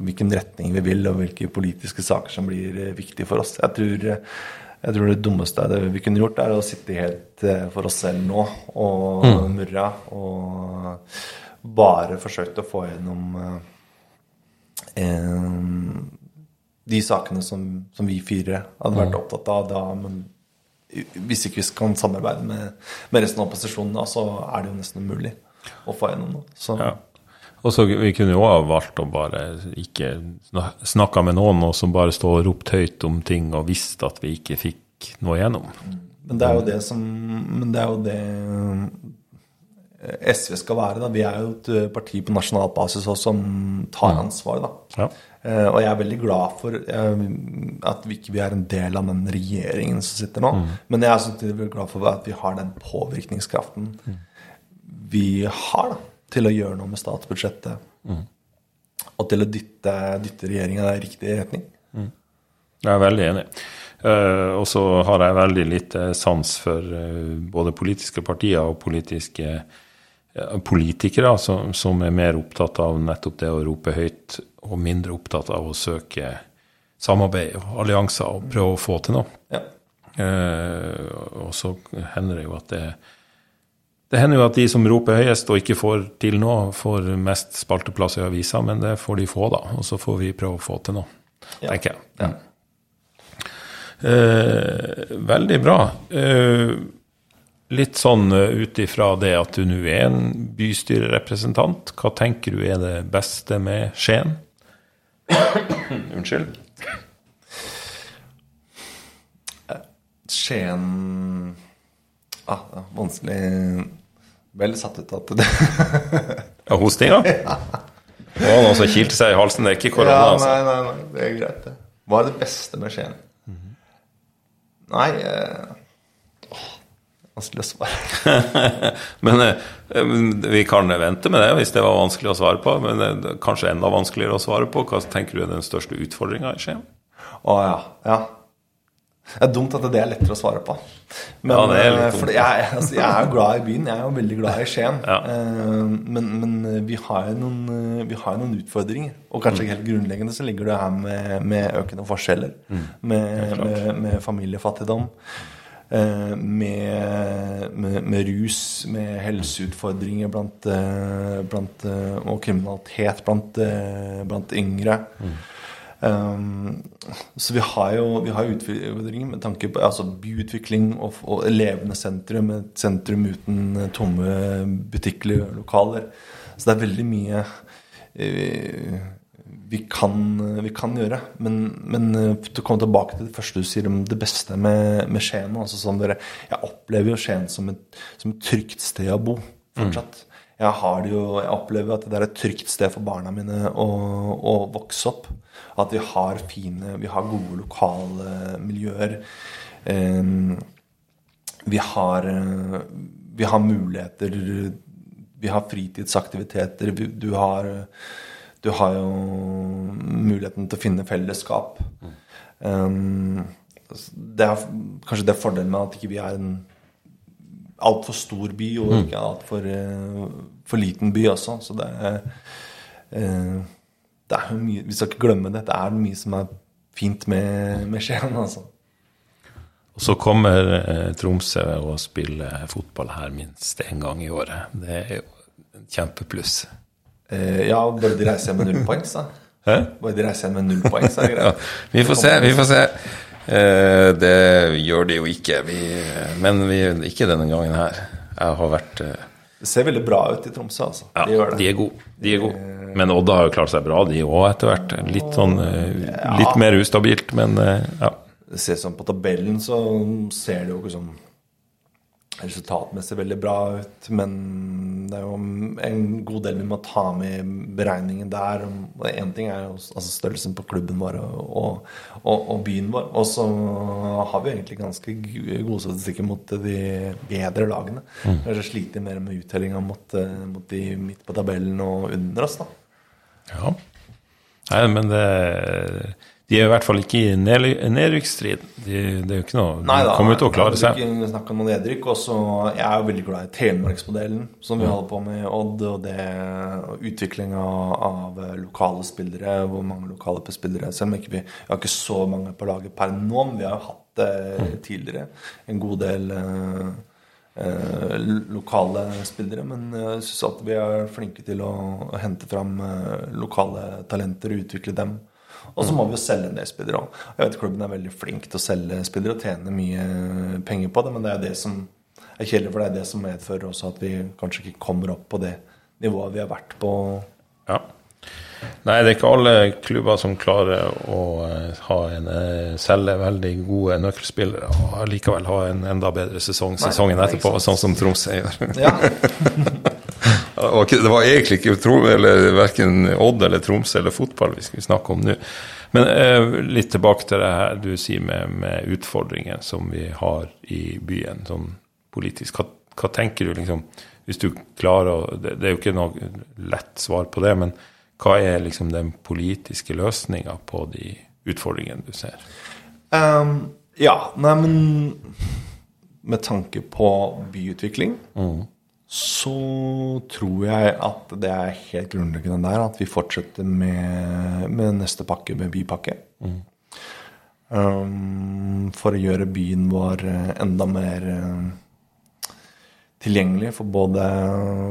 hvilken retning vi vil, og hvilke politiske saker som blir viktige for oss. Jeg tror Jeg tror det dummeste det vi kunne gjort, er å sitte helt eh, for oss selv nå og Mm. murra og bare forsøkt å få gjennom eh, eh, de sakene som, som vi fire hadde Mm. vært opptatt av da. Men hvis ikke vi kan samarbeide med, med resten av opposisjonen, da, så er det jo nesten umulig å få gjennom noe. Så Ja. Og så Vi kunne jo ha valgt å bare ikke snakke med noen og så bare stå og ropt høyt om ting og visste at vi ikke fikk noe igjennom. Men det er jo det som Men det er jo det eh, SV skal være. da. Vi er jo et eh, parti på nasjonal basis også som tar ansvar. da. Ja. Eh, Og jeg er veldig glad for uh, at vi ikke er en del av den regjeringen som sitter nå. Men jeg er samtidig veldig glad for at vi har den påvirkningskraften vi har da, til å gjøre noe med statsbudsjettet. Og til å dytte, dytte regjeringa i riktig retning. Jeg er veldig enig. Uh, og så har jeg veldig lite sans for både politiske partier og politiske politikere som, som er mer opptatt av nettopp det å rope høyt, og mindre opptatt av å søke samarbeid og allianser og prøve å få til noe. Ja. Uh, og så hender det jo at det det hender jo at de som roper høyest og ikke får til noe, får mest spalteplass i avisa, men det får de få, da. Og så får vi prøve å få til noe, Ja. tenker jeg. Eh, veldig bra. Eh, litt sånn eh, ut ifra det at du nå er en bystyrerepresentant, hva tenker du er det beste med Skien? [coughs] Unnskyld. Skien ah, ja, Vanskelig Veldig satt ut at det Ja, hostinga? Det var [laughs] noe som kilte seg i halsen. Det er ikke korona, Ja, altså. nei, nei, nei, det er greit, det. Hva er det beste med Skien? Nei eh, Vanskelig å svare. [laughs] Men eh, vi kan vente med det hvis det var vanskelig å svare på. Men eh, kanskje enda vanskeligere å svare på. Hva tenker du er den største utfordringa i Skien? Å ja. ja. Det er dumt at det er lettere å svare på. Men, Ja, det er litt eh, dumt. jeg, altså, jeg er jo glad i byen. Jeg er jo veldig glad i Skien. Ja. Men, men vi har jo noen, vi har noen utfordringer. Og kanskje ikke helt grunnleggende så ligger det her med, med økende forskjeller. Mm. Med, med, med familiefattigdom. Eh, Med, med, med rus, med helseutfordringer blant, eh, blant, eh, og kriminalitet blant, blant yngre. Um, så vi har jo vi har utfordringer med tanke på altså byutvikling og, og levende sentrum. Et sentrum uten tomme butikklokaler. Så det er veldig mye vi, kan, vi kan gjøre. Men, men eh, til å komme tilbake til det første du sier om det beste med, med Skien altså sånn dere, Jeg opplever jo Skien som et, som et trygt sted å bo fortsatt. Jeg, har det jo, jeg opplever at det er et trygt sted for barna mine å, å vokse opp. At vi har fine, vi har gode lokale miljøer. Vi har, vi har muligheter Vi har fritidsaktiviteter. vi- Du har, du har jo muligheten til å finne fellesskap. Um, det er kanskje det fordelen med at ikke vi er en altfor stor by og ikke altfor uh, for liten by også. Så det er, uh, det er mye Vi skal ikke glemme det. Det er mye som er fint med, med Skien, altså. Og så kommer eh, Tromsø og spiller fotball her minst én gang i året. Det er jo kjempepluss. Eh, ja, bare de reiser hjem med null poeng, så. Hæ? Bare de reiser hjem med null poeng, så er det Ja, vi får se, vi får se. Eh, det gjør de jo ikke, vi, men vi, ikke denne gangen her. Jeg har vært eh, Det ser veldig bra ut i Tromsø, altså. Ja, de gjør det. de er gode. De er gode. Men Odda har jo klart seg bra, de òg, etter hvert. Litt sånn eh, Litt mer ustabilt, men eh, ja. Det ser sånn På tabellen så ser det jo ikke sånn resultatmessig veldig bra ut, men det er jo en god del vi må ta med i beregningen der. Én ting er jo altså størrelsen på klubben vår og, og, og, byen vår. Og så har vi egentlig ganske gode statistikker mot de bedre lagene. Kanskje sliter mer med uttellinga mot, eh, mot de midt på tabellen og under oss, da. ja. Nei, men det, De er i hvert fall ikke i nedrykksstrid. De, det er jo ikke noe De Nei da. kommer jo til å klare seg. vil ikke om nedrykk. Og så jeg er jo veldig glad i Telemarksmodellen, som vi holder på med i Odd. Og det utviklinga av, av lokale spillere, hvor mange lokale spillere Selv om ikke vi, vi har ikke så mange på laget per nå, men vi har jo hatt det tidligere. En god del eh, eh, lokale spillere. Men jeg syns at vi er flinke til å, å hente fram eh, lokale talenter og utvikle dem. Og så må vi jo selge en del spillere òg. Jeg vet klubben er veldig flink til å selge spillere og tjene mye penger på det, men det er det som er kjedelig, for det er det som medfører også at vi kanskje ikke kommer opp på det nivået vi har vært på. Ja. Nei, det er ikke alle klubber som klarer å eh, ha en, eh, selge veldig gode nøkkelspillere og likevel ha en enda bedre sesong sesongen etterpå, sånn som Tromsø gjør. Ja, [laughs] var ikke- det var egentlig ikke tro, eller verken Odd eller Tromsø eller fotball vi skulle snakke om nå. Men eh, litt tilbake til det her du sier med, med utfordringen som vi har i byen, sånn politisk. Hva, hva tenker du, liksom, hvis du klarer å det, det er jo ikke noe lett svar på det, men hva er liksom den politiske løsninga på de utfordringene du ser? Um, ja nei, men med tanke på byutvikling så tror jeg at det er helt grunnleggende der at vi fortsetter med, med neste pakke, med bypakke. Um, for å gjøre byen vår eh, enda mer eh, tilgjengelig for både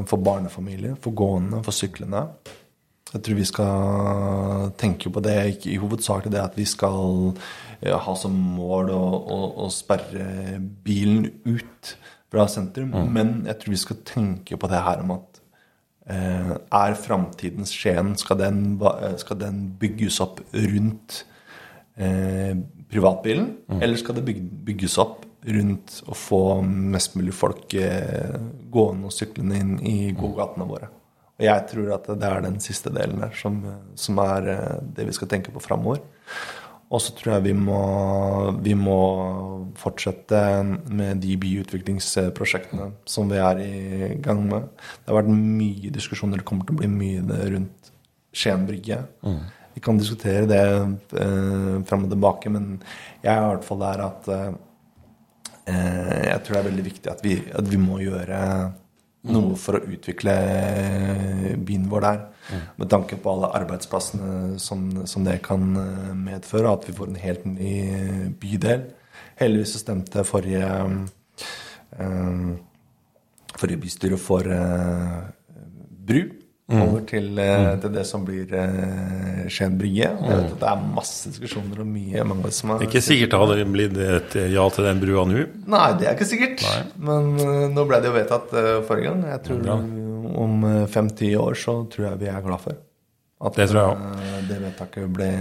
for barnefamilier, for gående, for syklende. Jeg tror vi skal tenke på det, ikke i hovedsak det at vi skal eh, ha som mål å, å, å sperre bilen ut fra sentrum, men jeg tror vi skal tenke på det her om at eh, er framtidens Skien, skal, den eh, skal den bygges opp rundt eh, privatbilen, eller skal det bygges opp rundt å få mest mulig folk eh, gående og syklende inn i gågatene våre? Og jeg tror at det er den siste delen der som, som er eh, det vi skal tenke på framover. Og så tror jeg vi må, vi må fortsette med de byutviklingsprosjektene som vi er i gang med. Det har vært mye diskusjoner, det kommer til å bli mye rundt Skien brygge. Vi kan diskutere det eh, fram og tilbake, men jeg er i hvert fall der at eh, eh, jeg tror det er veldig viktig at vi, at vi må gjøre noe for å utvikle byen vår der. Med tanke på alle arbeidsplassene som, som det kan eh, medføre, at vi får en helt ny bydel. Heldigvis så stemte forrige eh, forrige bystyre for eh, bru over til, eh, til det som blir eh, Skien brygge. Jeg vet at det er masse diskusjoner og mye mange som har Det ikke sikkert det hadde blitt et ja til den brua nå. Nei, det er ikke sikkert. Men eh, nå ble det jo vedtatt eh, forrige gang. Jeg tror ja. om fem-ti år så tror jeg vi er glad for at Det det vedtaket ble,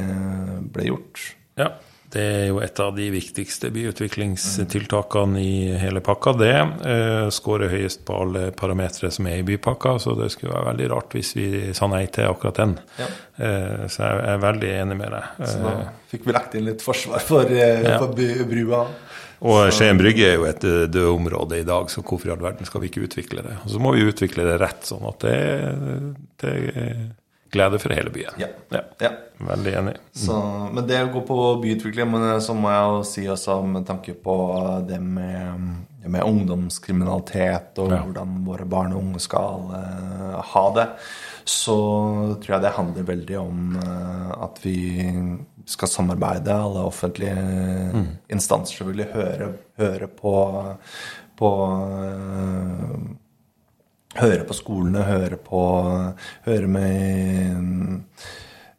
ble gjort. Ja, det er jo et av de viktigste byutviklingstiltakene i hele pakka. Det eh, skårer høyest på alle parametere som er i bypakka, så det skulle være veldig rart hvis vi sa nei til akkurat den. Ja. Eh, så jeg er veldig enig med deg. Så Eh, da fikk vi lagt inn litt forsvar for, eh, Ja. for brua. og Skien brygge er jo et eh, dødområde i dag, så hvorfor i all verden skal vi ikke utvikle det? Og så må vi utvikle det rett, sånn at det, det glede for hele byen. Ja. Ja, Ja. veldig enig. Så, men det går på byutvikling, men eh, så må jeg jo si også med tanke på det med, med ungdomskriminalitet og Ja. hvordan våre barn og unge skal uh, ha det, så tror jeg det handler veldig om uh, at vi skal samarbeide, alle offentlige instanser selvfølgelig, høre, høre på, på eh, høre på skolene, høre på Høre med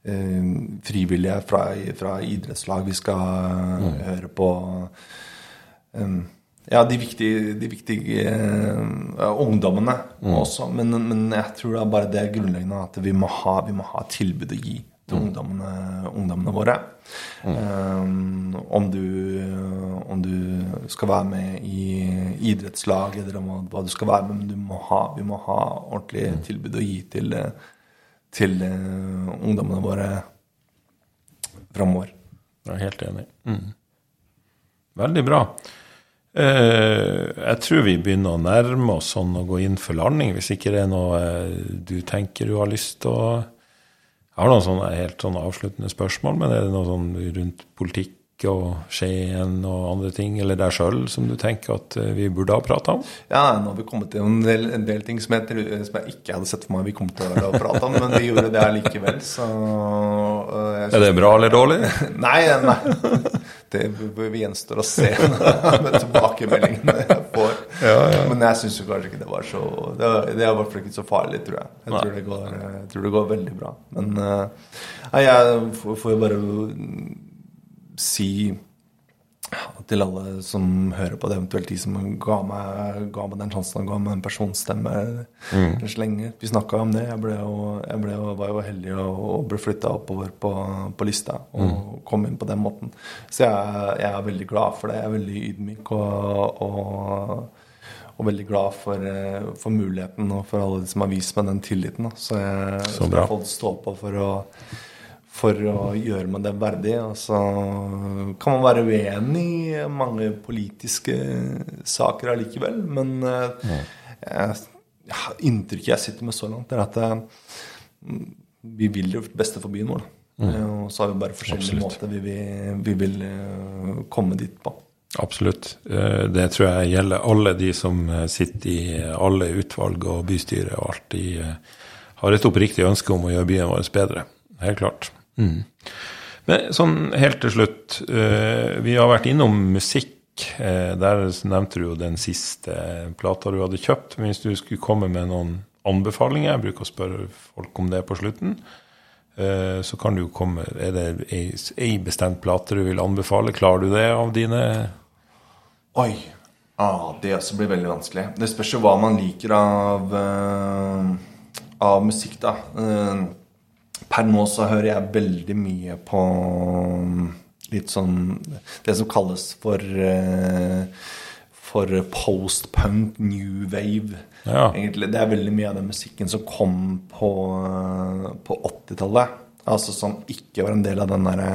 eh, frivillige fra, fra idrettslag. Vi skal høre på eh, ja, de viktige, de viktige eh, ungdommene også. Men, men jeg tror det er bare det grunnleggende at vi må ha, vi må ha tilbud å gi til ungdommene, ungdommene våre. Um, om, du, om du skal være med i idrettslag, eller om hva du skal være med, men du må ha, vi må ha ordentlig tilbud å gi til, eh, til uh, ungdommene våre framover. Jeg er helt enig. Mm. Veldig bra. Eh, jeg tror vi begynner å nærme oss sånn å gå inn for landing, hvis ikke det er noe eh, du tenker du har lyst til å Jeg har noen sånne helt sånne avsluttende spørsmål, men er det noe sånn rundt politikk og Skien og andre ting, eller deg sjøl, som du tenker at eh, vi burde ha prata om? Ja, nå har vi kommet til en del, en del ting som jeg, som jeg ikke hadde sett for meg vi kom til å prate om, men vi gjorde det allikevel, så øh, Er det bra eller dårlig? [laughs] Nei, nei. Det gjenstår å se [laughs] med tilbakemeldingene jeg får. Men jeg syns kanskje ikke det var så Det det er i hvert fall ikke så farlig, tror jeg. Jeg tror det går, jeg tror det går veldig bra. Men uh, jeg får jo bare si til alle som hører på det, eventuelt de som ga meg, ga meg den sjansen og ga meg en personstemme mm. lenge. Vi snakka om det. Jeg, ble jo, jeg ble jo, var jo heldig og, og ble flytta oppover på, på lista og kom inn på den måten. Så jeg, jeg er veldig glad for det. Jeg er veldig ydmyk og, og, og veldig glad for, eh, for muligheten og for alle de som har vist meg den tilliten. Da. Så jeg Så skal bra. få stå på for å for å gjøre meg det verdig. Og så kan man være uenig i mange politiske saker allikevel. Men eh, jeg, ja, inntrykket jeg sitter med så langt, er at eh, vi vil det beste for byen vår. Eh, Og så har vi bare forskjellige Absolutt. måter vi vil, vi vil eh, komme dit på. Absolutt. Eh, Det tror jeg gjelder alle de som eh, sitter i alle utvalg og bystyre og alt. De eh, har et oppriktig ønske om å gjøre byen vår bedre. Helt klart. Mm. Men sånn helt til slutt. eh, Vi har vært innom musikk. Eh, Der nevnte du jo den siste plata du hadde kjøpt. Men hvis du skulle komme med noen anbefalinger, jeg bruker å spørre folk om det på slutten, eh, så kan du komme Er det ei, bestemt plate du vil anbefale? Klarer du det av dine Oi. Ah, det også blir veldig vanskelig. Det spørs jo hva man liker av, uh, av musikk, da. Uh, per nå så hører jeg veldig mye på mm, litt sånn Det som kalles for eh, for post-punk, new wave. Ja. Egentlig, det er veldig mye av den musikken som kom på, eh, på 80-tallet. Altså som ikke var en del av den derre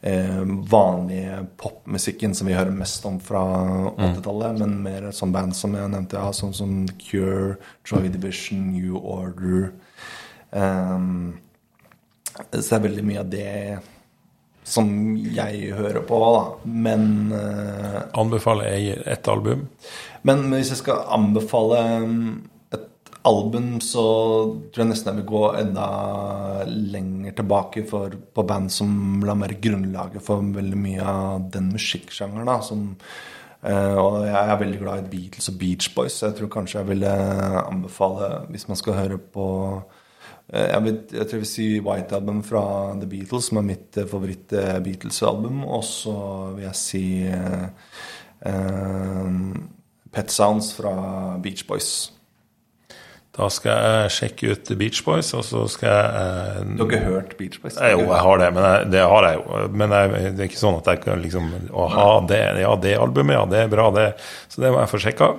eh, vanlige popmusikken som vi hører mest om fra 80-tallet, men mer sånn band som jeg nevnte, ja, sånn som Cure, Joy Division, New Order. um, så det er veldig mye av det som jeg hører på, da. Men uh, Anbefaler jeg ett album? men hvis jeg skal anbefale um, et album, så tror jeg nesten jeg vil gå enda lenger tilbake for, på band som la mer grunnlaget for veldig mye av den musikksjangeren. da, som Uh, og jeg er veldig glad i Beatles og Beach Boys, så jeg tror kanskje jeg ville anbefale, hvis man skal høre på jeg, vil, jeg tror jeg vil si White Album fra The Beatles, som er mitt eh, favoritt-Beatles-album. Og så vil jeg si eh, eh, Pet Sounds fra Beach Boys. Da skal jeg sjekke ut Beach Boys, og så skal jeg Du har ikke hørt Beach Boys? Jeg, Jo, jeg har det, men jeg, det har jeg jo. Men jeg, det er ikke sånn at jeg kan liksom Å ha det, ja, det albumet, ja, det er bra, det. Så det må jeg få sjekka.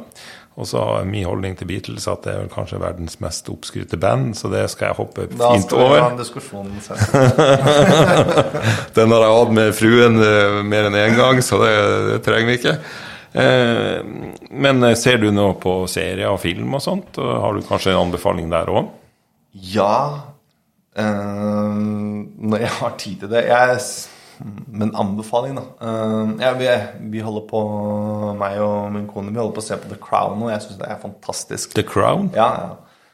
Og så er min holdning til Beatles at det er vel kanskje verdens mest oppskrytte band, så det skal jeg hoppe Da fint skal vi ha en diskusjon. Den har jeg hatt med fruen eh, mer enn én gang, så det, det trenger vi ikke. Eh, men eh, ser du nå på serier og film og sånt? Og har du kanskje en anbefaling der òg? Ja eh, Når jeg har tid til det jeg, Men anbefaling, da. Eh, ja, vi, vi holder på, meg og min kone, vi holder på å se på The Crown nå. Jeg syns det er fantastisk. The Crown? Ja, ja.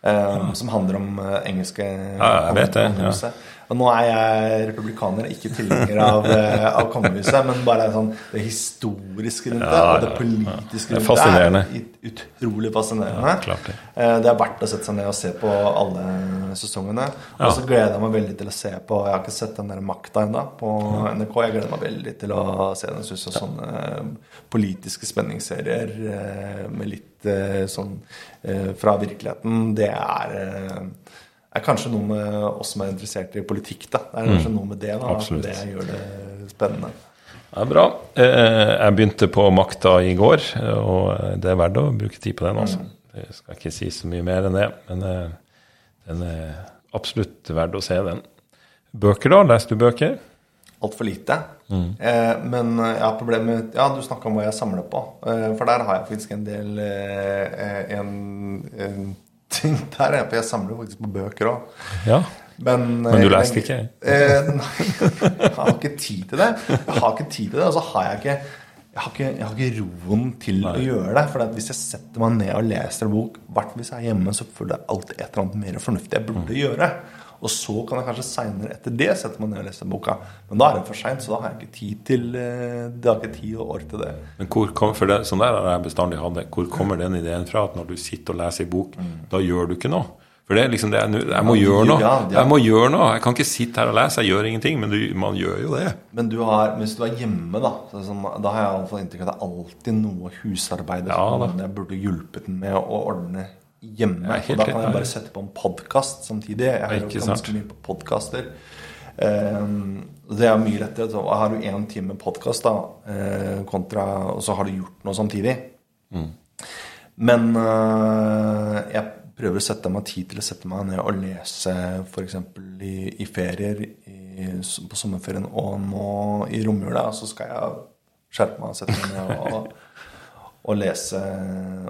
Eh, som handler om eh, engelske Ja, jeg vet det, ja. Og nå er jeg republikaner, ikke tilhenger av, eh, av kongehuset, men bare sånn, det historiske rundt det, og det politiske Det rundt fascinerende. det. er utrolig fascinerende. klart det. Eh, Det er verdt å sette seg ned og se på alle sesongene. Og så gleder jeg meg veldig til å se på Jeg har ikke sett den der Makta ennå på NRK. Jeg gleder meg veldig til å se den. Er sånne eh, politiske spenningsserier med litt sånn fra virkeligheten, det er er kanskje noe med oss som er interessert i politikk. da. Det er kanskje noe med det da, Absolutt. det gjør det spennende. Det er bra. Eh, Jeg begynte på Makta i går, og det er verdt å bruke tid på den. altså. Jeg skal ikke si så mye mer enn det, men eh, den er absolutt verdt å se den. Bøker, da? Leser du bøker? Altfor lite. Eh, men jeg har problemer med Ja, du snakka om hva jeg samler på. Eh, for der har jeg faktisk en del eh, en, en ting der. For jeg samler faktisk på bøker òg. Ja. Men, Men du eh, leste ikke? Eh, nei, jeg har ikke tid til det. Jeg har ikke tid til det, og så har jeg ikke jeg har, ikke, jeg har ikke roen til å gjøre det. For hvis jeg setter meg ned og leser en bok, hvert hvis jeg er hjemme, så føler jeg alltid et eller annet mer fornuftig jeg burde gjøre. Og så kan jeg kanskje seinere etter det sette meg ned og lese boka. Men da er det for seint, så da har jeg ikke tid til eh, Det har ikke tid og år til det. Men hvor kom, for det, sånn der har jeg bestandig hatt det. Hvor kommer den ideen fra at når du sitter og leser en bok, da gjør du ikke noe? For det er liksom det jeg, jeg må Ja, gjøre noe. Jeg må gjøre noe. Jeg kan ikke sitte her og lese, jeg gjør ingenting. Men du, man gjør jo det. Men du har, hvis du er hjemme, da så, sånn, Da har jeg iallfall inntrykk av at det er alltid noe husarbeid Ja, jeg burde hjulpet den med å ordne hjemme. Og da kan jeg bare sette på en podkast samtidig. Jeg hører jo sant. ganske mye på podkaster. det er mye lettere. Så har du én time podkast, eh, kontra Og så har du gjort noe samtidig. Mm. Men eh, jeg prøver å sette meg tid til å sette meg ned og lese f.eks. I, i ferier i, på sommerferien og nå i romjula. Så skal jeg skjerpe meg og sette meg ned og, og, lese,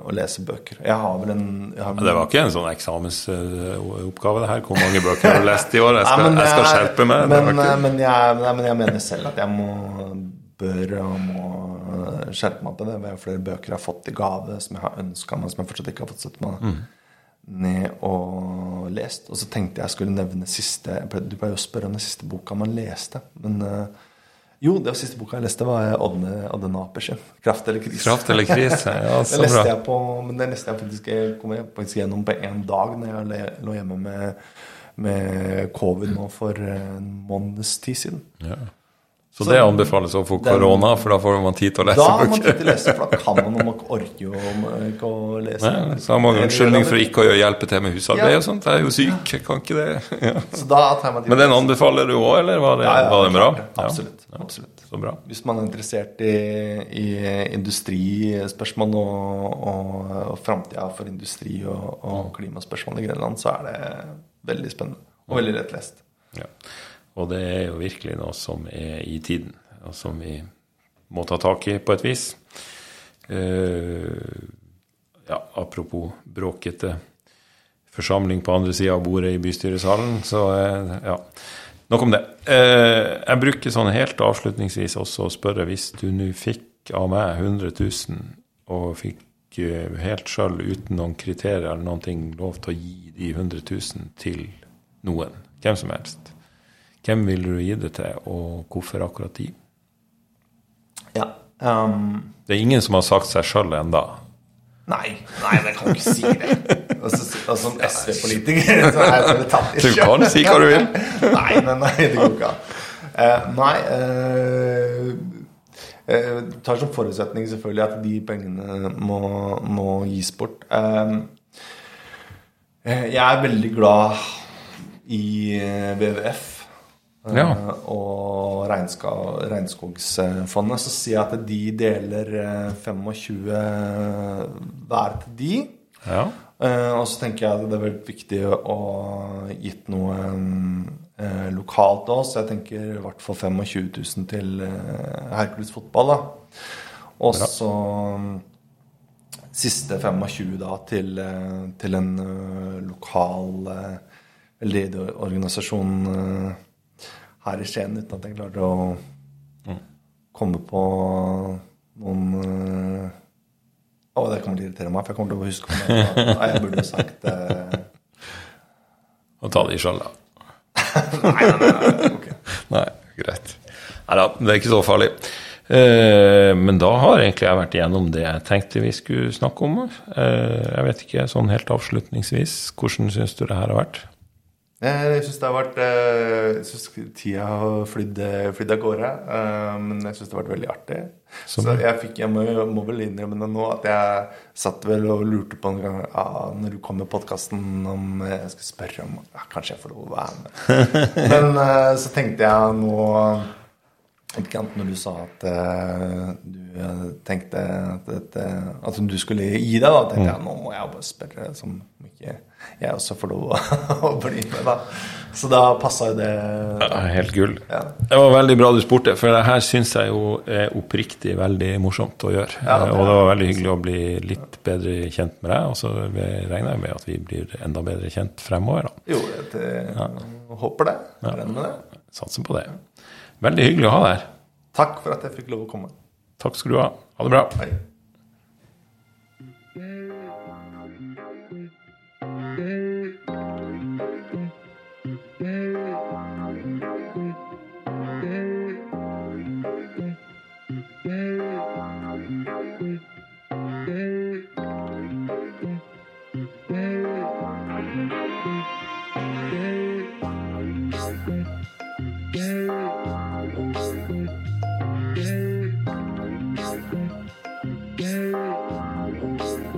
å lese bøker. Jeg har vel en har, det var ikke en sånn eksamensoppgave, det her. Hvor mange bøker har du lest i år? Jeg skal, Nei, men jeg skal skjerpe meg. Men, men, jeg, nei, men jeg mener selv at jeg må bør og må skjerpe meg på det. Det er flere bøker jeg har fått i gave som jeg har ønska meg, som jeg fortsatt ikke har fått sett meg Mm. ned og lest. Og så tenkte jeg skulle nevne siste Du pleier jo å spørre om den siste boka man leste. Men eh, jo, det var siste boka jeg leste, var Odne Napers sin. 'Kraft eller krise'. Kraft eller krise? Ja, [laughs] så bra. jeg på, men det leste jeg faktisk, jeg kom jeg faktisk gjennom på én dag når jeg lå hjemme med, med covid nå for en måneds tid siden. Ja. Så det anbefales overfor korona, for da får man tid til å lese Da har man tid til å lese, for da kan man, man orker jo ikke å lese. Nei, så har man unnskyldning for ikke å hjelpe til med husarbeid Ja. og sånt. Jeg er jo syk, jeg kan ikke det. [laughs] Ja. Så Men den å anbefaler du òg, eller var det, Ja, var det bra? Absolutt. Absolutt. Så bra. Hvis man er interessert i, i industrispørsmål og, og, og framtida for industri og, og klimaspørsmål i Grenland, så er det veldig spennende og veldig lett lest. Ja. Og det er jo virkelig noe som er i tiden, og som vi må ta tak i på et vis. Uh, ja, apropos bråkete forsamling på andre sida av bordet i bystyresalen, så uh, ja. Nok om det. Uh, jeg bruker sånn helt avslutningsvis også å spørre hvis du nå fikk av meg 100 000 og fikk helt sjøl uten noen kriterier eller noen ting lov til å gi de 100 000 til noen, hvem som helst. Hvem vil du gi det til, og hvorfor akkurat de? Ja. Um, Det er ingen som har sagt seg sjøl enda. nei, nei, jeg kan ikke si det. Og, så, og som SV-politiker så er jeg tatt i Du kan si hva du vil. nei, nei, nei, det går ikke an. Uh, nei uh, uh, tar som forutsetning selvfølgelig at de pengene må, må gis bort. Jeg er veldig glad i WWF. Eh, Ja. Og regnska- Regnskogsfondet. Så sier jeg at de deler eh, 25 hver til de. Ja. Eh, og så tenker jeg at det er veldig viktig å gitt noe eh, lokalt òg, så jeg tenker i hvert fall 25 000 til eh, Hercules fotball. da. Og så siste 25 da til, eh, til en eh, lokal eh, veldedig organisasjon eh, her i Skien, uten at jeg klarte å komme på noen eh, Å, det kommer til å irritere meg, for jeg kommer til å huske om det. Nei, jeg burde sagt det. Og ta de sjøl, da. [laughs] Nei, nei, nei. okay. Nei, greit. Nei da, det er ikke så farlig. Eh, men da har egentlig jeg vært igjennom det jeg tenkte vi skulle snakke om. Eh, jeg vet ikke, sånn helt avslutningsvis, hvordan syns du det her har vært? Eh, Jeg syns det har vært eh, Jeg synes tida har flydd flydd av gårde. eh, Men jeg syns det har vært veldig artig. Så jeg, fikk, jeg må, må vel innrømme det nå at jeg satt vel og lurte på en gang ja, når du kom med podkasten om jeg skulle spørre om ja, Kanskje jeg får lov å være med. [laughs] Men eh, så tenkte jeg nå Ikke annet når du sa at eh, du eh, tenkte at, at, at du skulle gi deg, da tenkte jeg nå må jeg bare spørre som ikke jeg også får lov [laughs] å, bli med, da. Så da passa jo det. Ja, Helt gull. Ja. Det var veldig bra du spurte, for det her syns jeg jo er oppriktig veldig morsomt å gjøre. Ja, det og det var veldig hyggelig å bli litt bedre kjent med deg, og så regner jeg med at vi blir enda bedre kjent fremover. da. Jo, jeg håper det. Regner med det. Satser på det. Veldig hyggelig å ha deg her. Takk for at jeg fikk lov å komme. Takk skal du ha. Ha det bra. Hei.